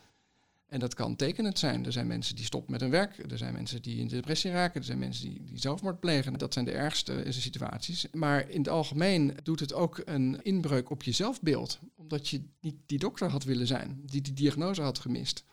En dat kan tekenend zijn. Er zijn mensen die stoppen met hun werk. Er zijn mensen die in depressie raken. Er zijn mensen die, die zelfmoord plegen. Dat zijn de ergste situaties. Maar in het algemeen doet het ook een inbreuk op je zelfbeeld. Omdat je niet die dokter had willen zijn. Die die diagnose had gemist.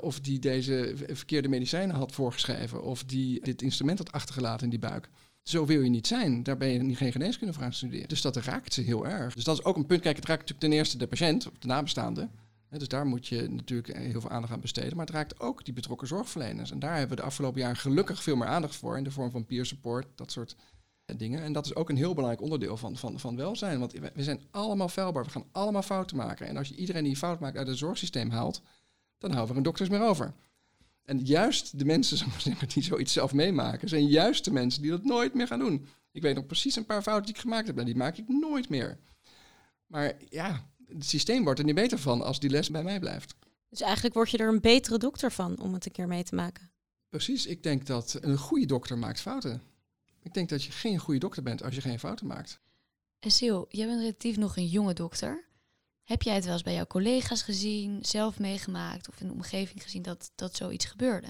Of die deze verkeerde medicijnen had voorgeschreven. Of die dit instrument had achtergelaten in die buik. Zo wil je niet zijn. Daar ben je niet geen geneeskunde voor aan studeren. Dus dat raakt ze heel erg. Dus dat is ook een punt. Kijk, het raakt natuurlijk ten eerste de patiënt, of de nabestaande dus daar moet je natuurlijk heel veel aandacht aan besteden. Maar het raakt ook die betrokken zorgverleners. En daar hebben we de afgelopen jaren gelukkig veel meer aandacht voor. In de vorm van peer support, dat soort dingen. En dat is ook een heel belangrijk onderdeel van, van, van welzijn. Want we zijn allemaal vuilbaar. We gaan allemaal fouten maken. En als je iedereen die fout maakt uit het zorgsysteem haalt, dan houden we geen dokters meer over. En juist de mensen [laughs] die zoiets zelf meemaken, zijn juist de mensen die dat nooit meer gaan doen. Ik weet nog precies een paar fouten die ik gemaakt heb. En die maak ik nooit meer. Maar ja, Het systeem wordt er niet beter van als die les bij mij blijft. Dus eigenlijk word je er een betere dokter van om het een keer mee te maken. Precies, ik denk dat een goede dokter maakt fouten. Ik denk dat je geen goede dokter bent als je geen fouten maakt. En Sil, jij bent relatief nog een jonge dokter. Heb jij het wel eens bij jouw collega's gezien, zelf meegemaakt of in de omgeving gezien dat, dat zoiets gebeurde?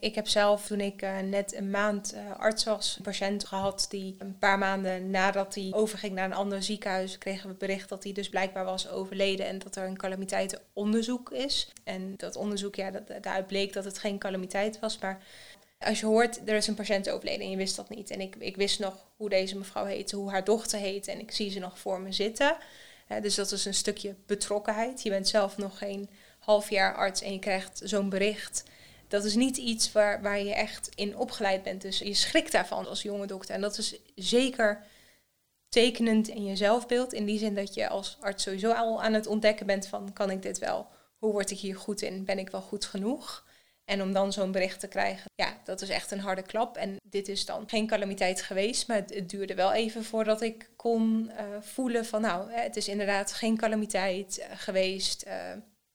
Ik heb zelf, toen ik uh, net een maand uh, arts was, een patiënt gehad die een paar maanden nadat hij overging naar een ander ziekenhuis, kregen we bericht dat hij dus blijkbaar was overleden en dat er een calamiteitenonderzoek is. En dat onderzoek, ja, dat, daaruit bleek dat het geen calamiteit was, maar als je hoort, er is een patiënt overleden en je wist dat niet. En ik, ik wist nog hoe deze mevrouw heette, hoe haar dochter heette en ik zie ze nog voor me zitten. Dus dat is een stukje betrokkenheid. Je bent zelf nog geen half jaar arts en je krijgt zo'n bericht dat is niet iets waar, waar je echt in opgeleid bent. Dus je schrikt daarvan als jonge dokter. En dat is zeker tekenend in je zelfbeeld. In die zin dat je als arts sowieso al aan het ontdekken bent van kan ik dit wel? Hoe word ik hier goed in? Ben ik wel goed genoeg? En om dan zo'n bericht te krijgen, ja, dat is echt een harde klap. En dit is dan geen calamiteit geweest, maar het, duurde wel even voordat ik kon uh, voelen van nou, het is inderdaad geen calamiteit uh, geweest. Uh,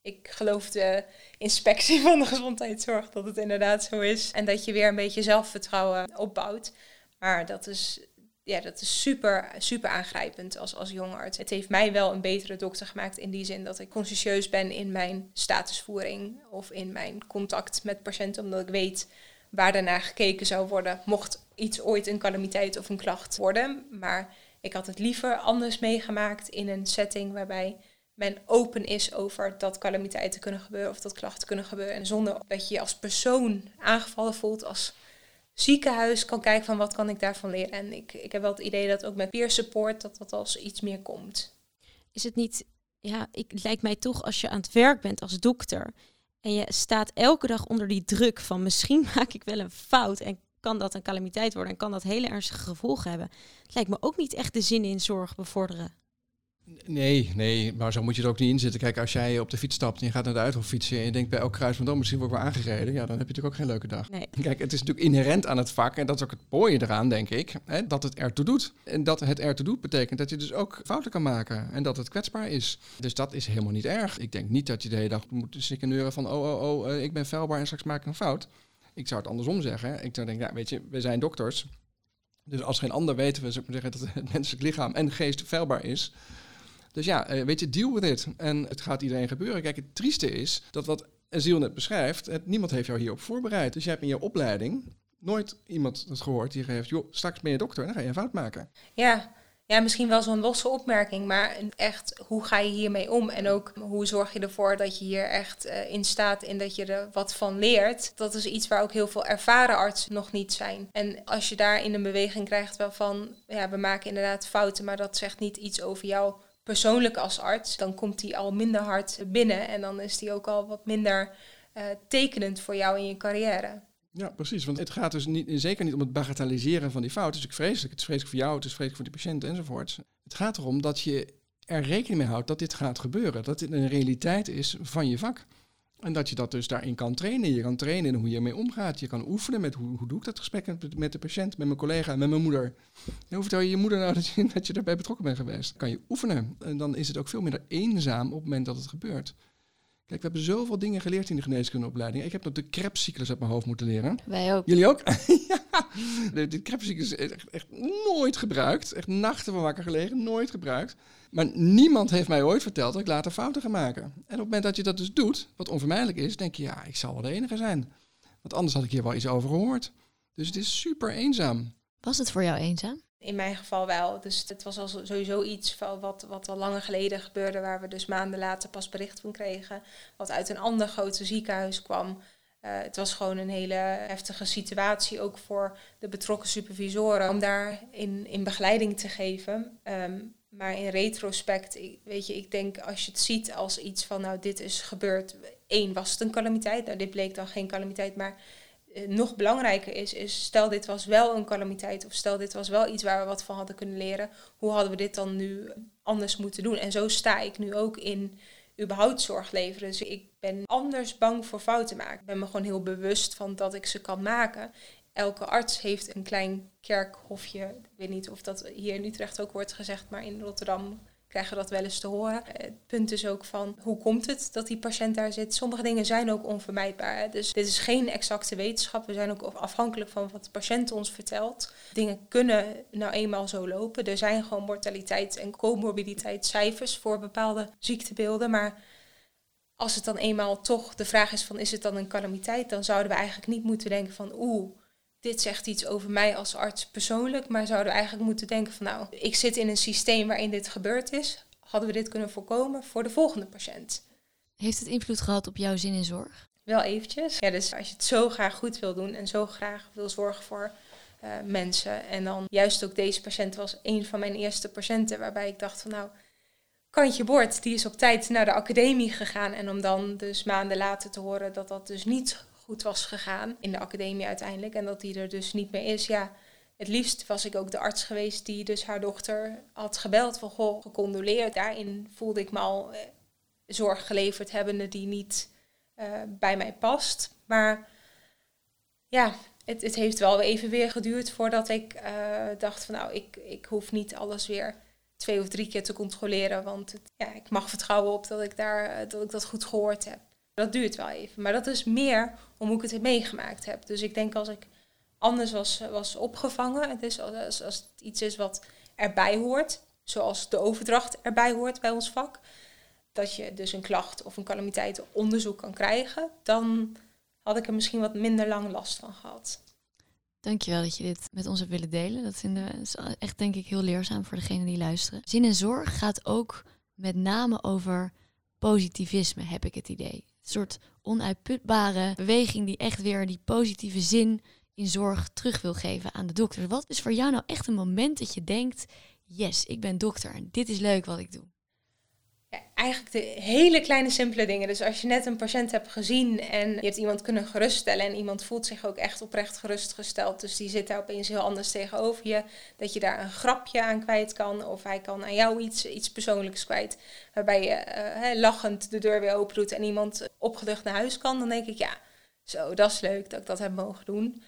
ik geloof de inspectie [laughs] van de gezondheidszorg dat het inderdaad zo is. En dat je weer een beetje zelfvertrouwen opbouwt. Maar dat is, ja, dat is super, super aangrijpend als, als jonge arts. Het heeft mij wel een betere dokter gemaakt in die zin dat ik consciëntieus ben in mijn statusvoering of in mijn contact met patiënten, omdat ik weet waar daarnaar gekeken zou worden, mocht iets ooit een calamiteit of een klacht worden. Maar ik had het liever anders meegemaakt in een setting waarbij men open is over dat calamiteiten kunnen gebeuren of dat klachten kunnen gebeuren. En zonder dat je je als persoon aangevallen voelt, als ziekenhuis kan kijken van wat kan ik daarvan leren. En ik, ik heb wel het idee dat ook met peer support dat dat als iets meer komt. Is het niet, ja, ik, het lijkt mij toch als je aan het werk bent als dokter en je staat elke dag onder die druk van misschien [laughs] maak ik wel een fout en kan dat een calamiteit worden en kan dat hele ernstige gevolgen hebben. Het lijkt me ook niet echt de zin in zorg bevorderen. Nee, nee, maar zo moet je er ook niet in zitten. Kijk, als jij op de fiets stapt en je gaat naar de uithof fietsen en je denkt bij elk kruispunt, oh, misschien word ik wel aangereden, ja, dan heb je natuurlijk ook geen leuke dag. Nee. [laughs] Kijk, het is natuurlijk inherent aan het vak en dat is ook het mooie eraan, denk ik, hè, dat het ertoe doet. En dat het ertoe doet betekent dat je dus ook fouten kan maken en dat het kwetsbaar is. Dus dat is helemaal niet erg. Ik denk niet dat je de hele dag moet sikkeneuren van, oh, oh, oh, uh, ik ben vuilbaar en straks maak ik een fout. Ik zou het andersom zeggen. Ik zou denken, ja, weet je, we zijn dokters. Dus als geen ander weten we, zou ik maar zeggen, dat het [laughs] menselijk lichaam en geest vuilbaar is. Dus ja, weet je, deal with it. En het gaat iedereen gebeuren. Kijk, het trieste is dat wat Aziel net beschrijft, het, niemand heeft jou hierop voorbereid. Dus je hebt in je opleiding nooit iemand het gehoord die geeft, joh, straks ben je dokter en dan ga je een fout maken. Ja, ja, misschien wel zo'n losse opmerking, maar echt, hoe ga je hiermee om? En ook, hoe zorg je ervoor dat je hier echt uh, in staat en dat je er wat van leert? Dat is iets waar ook heel veel ervaren artsen nog niet zijn. En als je daar in een beweging krijgt waarvan, ja, we maken inderdaad fouten, maar dat zegt niet iets over jou persoonlijk als arts, dan komt die al minder hard binnen en dan is die ook al wat minder uh, tekenend voor jou in je carrière. Ja, precies. Want het gaat dus niet, zeker niet om het bagatelliseren van die fout. Het is natuurlijk vreselijk. Het is vreselijk voor jou, het is vreselijk voor die patiënt enzovoort. Het gaat erom dat je er rekening mee houdt dat dit gaat gebeuren. Dat dit een realiteit is van je vak. En dat je dat dus daarin kan trainen. Je kan trainen in hoe je ermee omgaat. Je kan oefenen met hoe, hoe doe ik dat gesprek met, de patiënt, met mijn collega, met mijn moeder. En hoe vertel je je moeder nou [laughs] dat je, dat je daarbij betrokken bent geweest? Kan je oefenen. En dan is het ook veel minder eenzaam op het moment dat het gebeurt. Kijk, we hebben zoveel dingen geleerd in de geneeskundeopleiding. Ik heb nog de Krebscyclus uit mijn hoofd moeten leren. Wij ook. Jullie ook? [laughs] ja. De, de Krebscyclus is echt, echt, nooit gebruikt. Echt nachten van wakker gelegen, nooit gebruikt. Maar niemand heeft mij ooit verteld dat ik later fouten ga maken. En op het moment dat je dat dus doet, wat onvermijdelijk is, denk je, ja, ik zal wel de enige zijn. Want anders had ik hier wel iets over gehoord. Dus het is super eenzaam. Was het voor jou eenzaam? In mijn geval wel. Dus het was al sowieso iets wat, wat al langer geleden gebeurde, waar we dus maanden later pas bericht van kregen. Wat uit een ander grote ziekenhuis kwam. Uh, het was gewoon een hele heftige situatie, ook voor de betrokken supervisoren, om daar in, in begeleiding te geven. Um, maar in retrospect, weet je, ik denk als je het ziet als iets van, nou, dit is gebeurd. Eén, was het een calamiteit? Nou, dit bleek dan geen calamiteit, maar eh, nog belangrijker is, is, stel dit was wel een calamiteit of stel dit was wel iets waar we wat van hadden kunnen leren, hoe hadden we dit dan nu anders moeten doen? En zo sta ik nu ook in überhaupt zorg leveren. Dus ik ben anders bang voor fouten maken. Ik ben me gewoon heel bewust van dat ik ze kan maken. Elke arts heeft een klein kerkhofje. Ik weet niet of dat hier in Utrecht ook wordt gezegd, maar in Rotterdam krijgen dat wel eens te horen. Het punt is ook van hoe komt het dat die patiënt daar zit? Sommige dingen zijn ook onvermijdbaar. Dus dit is geen exacte wetenschap. We zijn ook afhankelijk van wat de patiënt ons vertelt. Dingen kunnen nou eenmaal zo lopen. Er zijn gewoon mortaliteit en comorbiditeitscijfers voor bepaalde ziektebeelden. Maar als het dan eenmaal toch de vraag is van is het dan een calamiteit, dan zouden we eigenlijk niet moeten denken van oeh, dit zegt iets over mij als arts persoonlijk, maar zouden we eigenlijk moeten denken van nou, ik zit in een systeem waarin dit gebeurd is. Hadden we dit kunnen voorkomen voor de volgende patiënt? Heeft het invloed gehad op jouw zin in zorg? Wel eventjes. Ja, dus als je het zo graag goed wil doen en zo graag wil zorgen voor uh, mensen. En dan juist ook deze patiënt was een van mijn eerste patiënten waarbij ik dacht van nou, Kantje Bord, die is op tijd naar de academie gegaan. En om dan dus maanden later te horen dat dat dus niet goed was gegaan in de academie uiteindelijk. En dat die er dus niet meer is. Ja, het liefst was ik ook de arts geweest die dus haar dochter had gebeld van goh, gecondoleerd. Daarin voelde ik me al eh, zorg geleverd hebbende die niet uh, bij mij past. Maar ja, het, het, heeft wel even weer geduurd voordat ik uh, dacht van nou, ik, ik hoef niet alles weer twee of drie keer te controleren. Want het, ja, ik mag vertrouwen op dat ik, daar, dat ik dat goed gehoord heb. Dat duurt wel even. Maar dat is meer om hoe ik het meegemaakt heb. Dus ik denk als ik anders was, was opgevangen. Het is als, als het iets is wat erbij hoort. Zoals de overdracht erbij hoort bij ons vak. Dat je dus een klacht of een calamiteit onderzoek kan krijgen. Dan had ik er misschien wat minder lang last van gehad. Dankjewel dat je dit met ons hebt willen delen. Dat is echt denk ik heel leerzaam voor degenen die luisteren. Zin en zorg gaat ook met name over positivisme, heb ik het idee. Soort onuitputbare beweging die echt weer die positieve zin in zorg terug wil geven aan de dokter. Wat is voor jou nou echt een moment dat je denkt: yes, ik ben dokter en dit is leuk wat ik doe? Eigenlijk de hele kleine simpele dingen. Dus als je net een patiënt hebt gezien en je hebt iemand kunnen geruststellen en iemand voelt zich ook echt oprecht gerustgesteld, dus die zit daar opeens heel anders tegenover je, dat je daar een grapje aan kwijt kan of hij kan aan jou iets, iets persoonlijks kwijt, waarbij je uh, lachend de deur weer open doet en iemand opgelucht naar huis kan, dan denk ik ja, zo, dat is leuk dat ik dat heb mogen doen.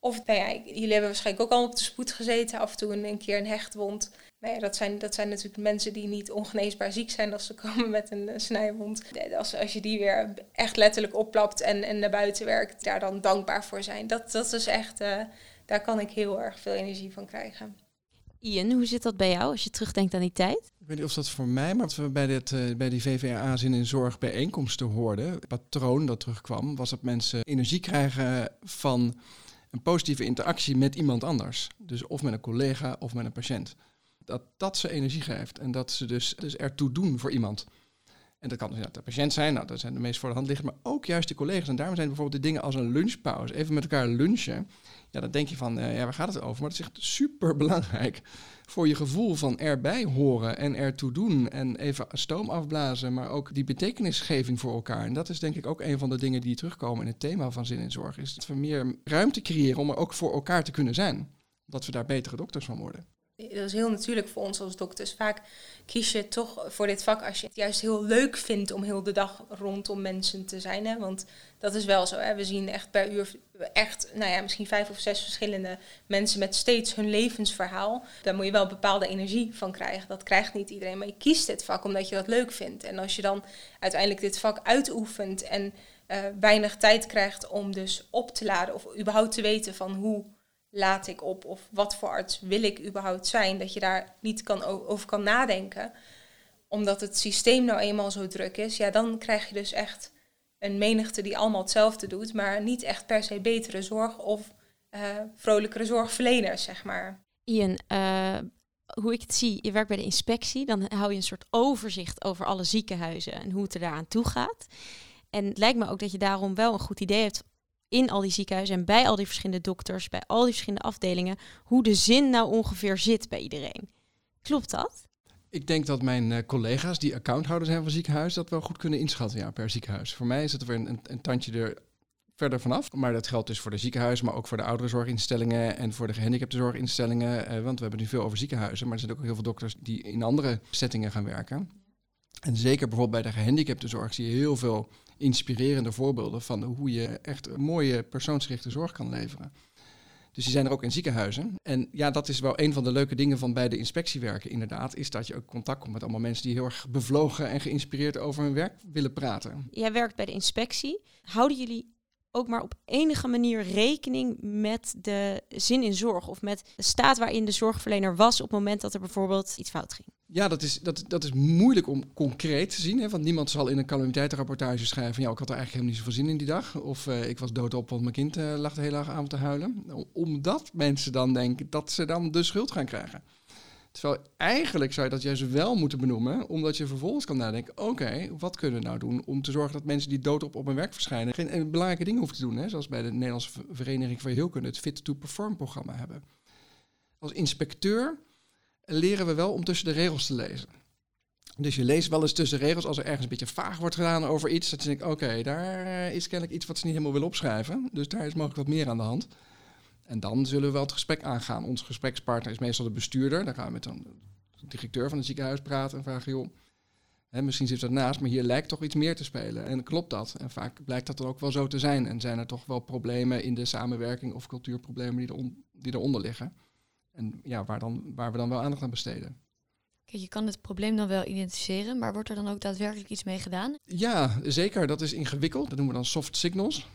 Of nou jullie hebben waarschijnlijk ook al op de spoed gezeten, af en toe een keer een hechtwond. Nou ja, dat zijn, dat zijn natuurlijk mensen die niet ongeneesbaar ziek zijn als ze [laughs] komen met een, snijwond. Als, als je die weer echt letterlijk opplapt en, en naar buiten werkt, daar dan dankbaar voor zijn. Dat, dat is echt, uh, daar kan ik heel erg veel energie van krijgen. Ian, hoe zit dat bij jou als je terugdenkt aan die tijd? Ik weet niet of dat voor mij, maar wat we bij, dit, uh, bij die VVRA zin in zorg bijeenkomsten hoorden, het patroon dat terugkwam, was dat mensen energie krijgen van een positieve interactie met iemand anders. Dus of met een collega of met een patiënt dat dat ze energie geeft en dat ze dus, dus ertoe doen voor iemand. En dat kan dus de patiënt zijn, nou, dat zijn de meest voor de hand liggen, maar ook juist de collega's. En daarom zijn bijvoorbeeld de dingen als een lunchpauze, even met elkaar lunchen. Ja, dan denk je van, uh, ja, waar gaat het over? Maar dat is echt super belangrijk voor je gevoel van erbij horen en ertoe doen. En even stoom afblazen, maar ook die betekenisgeving voor elkaar. En dat is denk ik ook een van de dingen die terugkomen in het thema van zin in zorg. Is dat we meer ruimte creëren om er ook voor elkaar te kunnen zijn. Dat we daar betere dokters van worden dat is heel natuurlijk voor ons als dokters. Vaak kies je toch voor dit vak als je het juist heel leuk vindt om heel de dag rondom mensen te zijn. Hè? Want dat is wel zo. Hè? We zien echt per uur echt, nou ja, misschien vijf of zes verschillende mensen met steeds hun levensverhaal. Daar moet je wel bepaalde energie van krijgen. Dat krijgt niet iedereen. Maar je kiest dit vak omdat je dat leuk vindt. En als je dan uiteindelijk dit vak uitoefent en uh, weinig tijd krijgt om dus op te laden of überhaupt te weten van hoe laat ik op of wat voor arts wil ik überhaupt zijn, dat je daar niet kan over kan nadenken, omdat het systeem nou eenmaal zo druk is, ja, dan krijg je dus echt een menigte die allemaal hetzelfde doet, maar niet echt per se betere zorg of uh, vrolijkere zorgverleners, zeg maar. Ian, uh, hoe ik het zie, je werkt bij de inspectie, dan hou je een soort overzicht over alle ziekenhuizen en hoe het er daaraan toe gaat. En het lijkt me ook dat je daarom wel een goed idee hebt in al die ziekenhuizen en bij al die verschillende dokters, bij al die verschillende afdelingen, hoe de zin nou ongeveer zit bij iedereen. Klopt dat? Ik denk dat mijn uh, collega's die accounthouder zijn van ziekenhuis dat wel goed kunnen inschatten ja, per ziekenhuis. Voor mij is het weer een, een, tandje er verder vanaf. Maar dat geldt dus voor de ziekenhuizen, maar ook voor de ouderenzorginstellingen en voor de gehandicaptenzorginstellingen. Uh, want we hebben nu veel over ziekenhuizen, maar er zijn ook heel veel dokters die in andere settingen gaan werken. En zeker bijvoorbeeld bij de gehandicaptenzorg zie je heel veel inspirerende voorbeelden van hoe je echt een mooie persoonsgerichte zorg kan leveren. Dus die zijn er ook in ziekenhuizen. En ja, dat is wel een van de leuke dingen van bij de inspectie werken, inderdaad. Is dat je ook contact komt met allemaal mensen die heel erg bevlogen en geïnspireerd over hun werk willen praten. Jij werkt bij de inspectie. Houden jullie ook maar op enige manier rekening met de zin in zorg of met de staat waarin de zorgverlener was op het moment dat er bijvoorbeeld iets fout ging? Ja, dat is, dat, dat is moeilijk om concreet te zien. Hè? Want niemand zal in een calamiteitenrapportage schrijven van ja, ik had er eigenlijk helemaal niet zoveel zin in die dag. Of uh, ik was doodop, want mijn kind uh, lag de hele avond te huilen. Omdat mensen dan denken dat ze dan de schuld gaan krijgen. Terwijl eigenlijk zou je dat juist wel moeten benoemen, omdat je vervolgens kan nadenken: oké, wat kunnen we nou doen om te zorgen dat mensen die doodop op hun werk verschijnen geen eh, belangrijke dingen hoeven te doen. Hè? Zoals bij de Nederlandse Vereniging van Heelkunde het Fit to Perform programma hebben. Als inspecteur leren we wel om tussen de regels te lezen. Dus je leest wel eens tussen regels als er ergens een beetje vaag wordt gedaan over iets. Dat je denkt, oké, daar is kennelijk iets wat ze niet helemaal willen opschrijven. Dus daar is mogelijk wat meer aan de hand. En dan zullen we wel het gesprek aangaan. Onze gesprekspartner is meestal de bestuurder. Dan gaan we met de directeur van het ziekenhuis praten en vragen, joh, hè, misschien zit dat naast, maar hier lijkt toch iets meer te spelen. En klopt dat? En vaak blijkt dat dan ook wel zo te zijn. En zijn er toch wel problemen in de samenwerking of cultuurproblemen die, die eronder liggen. En ja, waar, dan, waar we dan wel aandacht aan besteden. Kijk, je kan het probleem dan wel identificeren, maar wordt er dan ook daadwerkelijk iets mee gedaan? Ja, zeker. Dat is ingewikkeld. Dat noemen we dan soft signals.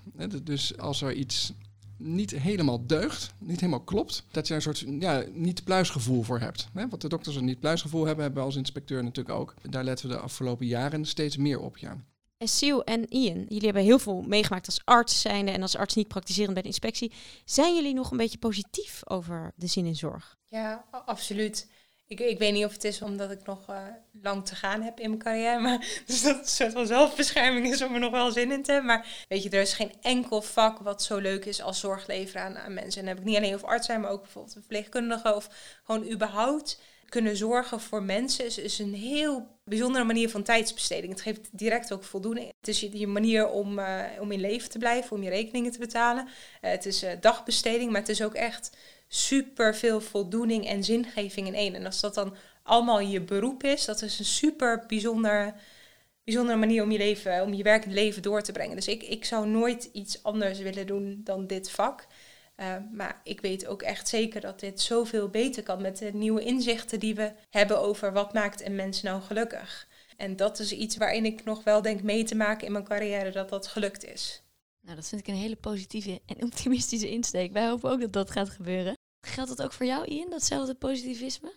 Dus als er iets niet helemaal deugt, niet helemaal klopt, dat je een soort ja, niet-pluisgevoel voor hebt. Wat de dokters een niet-pluisgevoel hebben, hebben we als inspecteur natuurlijk ook. Daar letten we de afgelopen jaren steeds meer op, ja. En Sue en Ian, jullie hebben heel veel meegemaakt als arts zijnde en als arts niet praktiserend bij de inspectie. Zijn jullie nog een beetje positief over de zin in zorg? Ja, absoluut. Ik, ik weet niet of het is omdat ik nog uh, lang te gaan heb in mijn carrière. Maar [laughs] dus dat het een soort van zelfbescherming is om er nog wel zin in te hebben. Maar weet je, er is geen enkel vak wat zo leuk is als zorg leveren aan, aan mensen. En dan heb ik niet alleen over arts zijn, maar ook bijvoorbeeld verpleegkundige of gewoon überhaupt kunnen zorgen voor mensen is, is een heel bijzondere manier van tijdsbesteding. Het geeft direct ook voldoening. Het is je, je manier om, uh, om in leven te blijven, om je rekeningen te betalen. Uh, het is uh, dagbesteding, maar het is ook echt super veel voldoening en zingeving in één. En als dat dan allemaal je beroep is, dat is een super bijzonder, bijzondere manier om je leven, om je werkend leven door te brengen. Dus ik, ik zou nooit iets anders willen doen dan dit vak. Uh, maar ik weet ook echt zeker dat dit zoveel beter kan met de nieuwe inzichten die we hebben over wat maakt een mens nou gelukkig. En dat is iets waarin ik nog wel denk mee te maken in mijn carrière dat dat gelukt is. Nou, dat vind ik een hele positieve en optimistische insteek. Wij hopen ook dat dat gaat gebeuren. Geldt dat ook voor jou, Ian, datzelfde positivisme?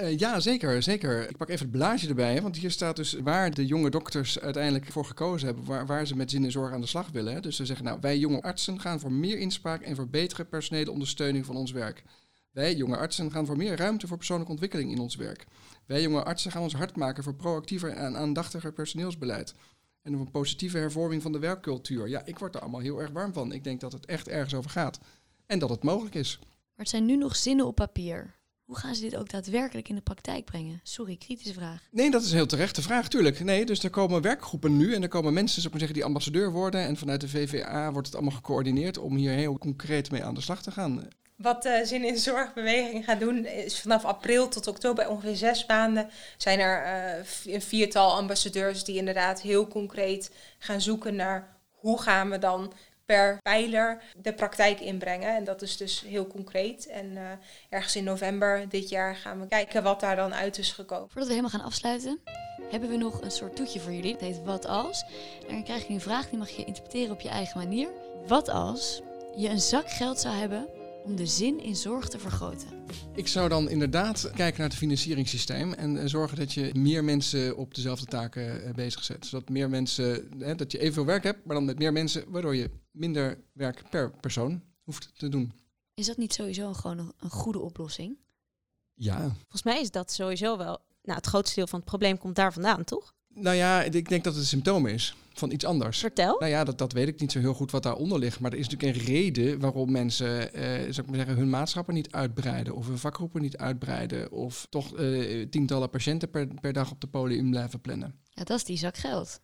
Uh, ja, zeker, zeker. Ik pak even het blaadje erbij, want hier staat dus waar de jonge dokters uiteindelijk voor gekozen hebben, waar, waar ze met zin en zorg aan de slag willen. Hè. Dus ze zeggen, nou, wij jonge artsen gaan voor meer inspraak en voor betere personele ondersteuning van ons werk. Wij jonge artsen gaan voor meer ruimte voor persoonlijke ontwikkeling in ons werk. Wij jonge artsen gaan ons hard maken voor proactiever en aandachtiger personeelsbeleid. En een positieve hervorming van de werkcultuur. Ja, ik word er allemaal heel erg warm van. Ik denk dat het echt ergens over gaat. En dat het mogelijk is. Maar het zijn nu nog zinnen op papier. Hoe gaan ze dit ook daadwerkelijk in de praktijk brengen? Sorry, kritische vraag. Nee, dat is een heel terechte vraag, tuurlijk. Nee, dus er komen werkgroepen nu en er komen mensen, zou ik maar zeggen, die ambassadeur worden. En vanuit de VVA wordt het allemaal gecoördineerd om hier heel concreet mee aan de slag te gaan. Wat de Zin in Zorgbeweging gaat doen, is vanaf april tot oktober, ongeveer zes maanden, zijn er uh, een viertal ambassadeurs die inderdaad heel concreet gaan zoeken naar hoe gaan we dan per pijler de praktijk inbrengen. En dat is dus heel concreet. En uh, ergens in november dit jaar gaan we kijken wat daar dan uit is gekomen. Voordat we helemaal gaan afsluiten, hebben we nog een soort toetje voor jullie. Het heet Wat als. En dan krijg je een vraag, die mag je interpreteren op je eigen manier. Wat als je een zak geld zou hebben om de zin in zorg te vergroten? Ik zou dan inderdaad kijken naar het financieringssysteem en zorgen dat je meer mensen op dezelfde taken uh, bezig zet. Zodat meer mensen, hè, dat je evenveel werk hebt, maar dan met meer mensen, waardoor je minder werk per persoon hoeft te doen. Is dat niet sowieso gewoon een, een goede oplossing? Ja. Volgens mij is dat sowieso wel. Nou, het grootste deel van het probleem komt daar vandaan, toch? Nou ja, ik denk dat het een symptoom is van iets anders. Vertel. Nou ja, dat, dat weet ik niet zo heel goed wat daaronder ligt. Maar er is natuurlijk een reden waarom mensen, eh, zou ik maar zeggen, hun maatschappen niet uitbreiden. Of hun vakgroepen niet uitbreiden. Of toch eh, tientallen patiënten per, per dag op de podium blijven plannen. Ja, dat is die zak geld.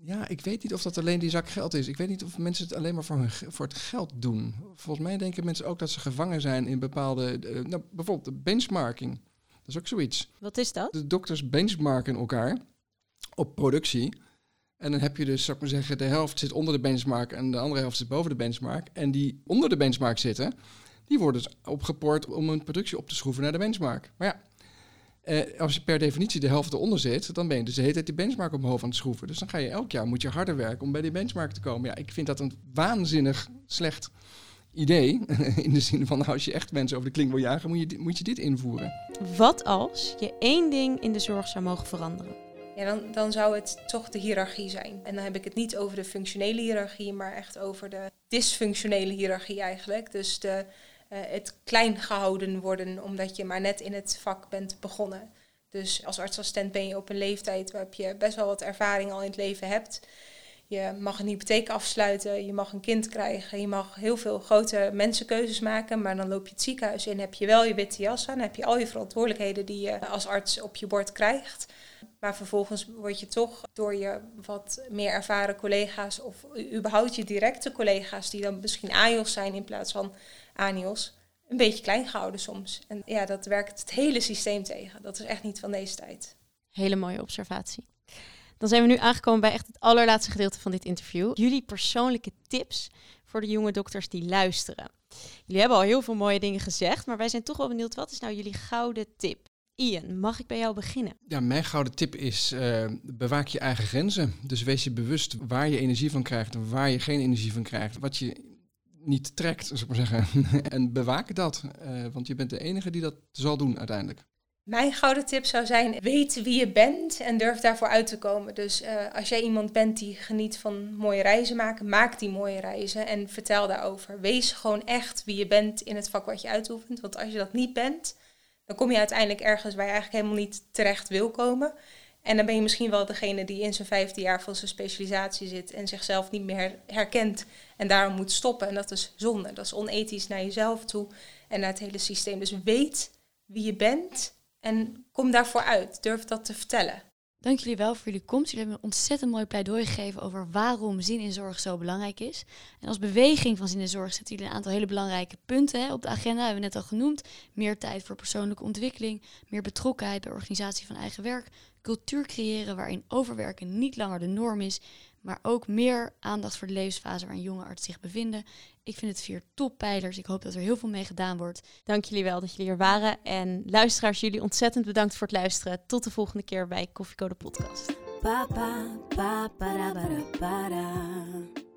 Ja, ik weet niet of dat alleen die zak geld is. Ik weet niet of mensen het alleen maar voor, hun, voor het geld doen. Volgens mij denken mensen ook dat ze gevangen zijn in bepaalde, uh, nou, bijvoorbeeld de benchmarking. Dat is ook zoiets. Wat is dat? De dokters benchmarken elkaar op productie. En dan heb je dus, zou ik maar zeggen, de helft zit onder de benchmark en de andere helft zit boven de benchmark. En die onder de benchmark zitten, die worden dus opgepoord om een productie op te schroeven naar de benchmark. Maar ja, eh, als je per definitie de helft eronder zit, dan ben je dus de hele tijd die benchmark omhoog aan het schroeven. Dus dan ga je elk jaar moet je harder werken om bij die benchmark te komen. Ja, ik vind dat een waanzinnig slecht idee. [laughs] In de zin van, nou, als je echt mensen over de kling wil jagen, moet je, moet je dit invoeren. Wat als je één ding in de zorg zou mogen veranderen? Ja, dan, dan zou het toch de hiërarchie zijn. En dan heb ik het niet over de functionele hiërarchie, maar echt over de dysfunctionele hiërarchie eigenlijk. Dus de, het klein gehouden worden omdat je maar net in het vak bent begonnen. Dus als artsassistent ben je op een leeftijd waarop je best wel wat ervaring al in het leven hebt. Je mag een hypotheek afsluiten, je mag een kind krijgen, je mag heel veel grote mensenkeuzes maken, maar dan loop je het ziekenhuis in, heb je wel je witte jas aan, heb je al je verantwoordelijkheden die je als arts op je bord krijgt. Maar vervolgens word je toch door je wat meer ervaren collega's of überhaupt je directe collega's, die dan misschien AIOS zijn in plaats van ANIOS, een beetje klein gehouden soms. En ja, dat werkt het hele systeem tegen. Dat is echt niet van deze tijd. Hele mooie observatie. Dan zijn we nu aangekomen bij echt het allerlaatste gedeelte van dit interview. Jullie persoonlijke tips voor de jonge dokters die luisteren. Jullie hebben al heel veel mooie dingen gezegd, maar wij zijn toch wel benieuwd, wat is nou jullie gouden tip? Ian, mag ik bij jou beginnen? Ja, mijn gouden tip is uh, bewaak je eigen grenzen. Dus wees je bewust waar je energie van krijgt en waar je geen energie van krijgt. Wat je niet trekt, zou ik maar zeggen. [laughs] en bewaak dat, uh, want je bent de enige die dat zal doen uiteindelijk. Mijn gouden tip zou zijn: weet wie je bent en durf daarvoor uit te komen. Dus uh, als jij iemand bent die geniet van mooie reizen maken, maak die mooie reizen en vertel daarover. Wees gewoon echt wie je bent in het vak wat je uitoefent. Want als je dat niet bent, dan kom je uiteindelijk ergens waar je eigenlijk helemaal niet terecht wil komen. En dan ben je misschien wel degene die in zijn vijfde jaar van zijn specialisatie zit en zichzelf niet meer herkent en daarom moet stoppen. En dat is zonde. Dat is onethisch naar jezelf toe en naar het hele systeem. Dus weet wie je bent en kom daarvoor uit. Durf dat te vertellen. Dank jullie wel voor jullie komst. Jullie hebben een ontzettend mooi pleidooi gegeven over waarom zin in zorg zo belangrijk is. En als beweging van zin in zorg zetten jullie een aantal hele belangrijke punten hè, op de agenda. Hebben we net al genoemd. Meer tijd voor persoonlijke ontwikkeling, meer betrokkenheid bij organisatie van eigen werk, cultuur creëren waarin overwerken niet langer de norm is, maar ook meer aandacht voor de levensfase waarin jonge artsen zich bevinden. Ik vind het vier toppijlers. Ik hoop dat er heel veel mee gedaan wordt. Dank jullie wel dat jullie er waren. En luisteraars, jullie ontzettend bedankt voor het luisteren. Tot de volgende keer bij Koffiecode Podcast. Pa, pa, pa,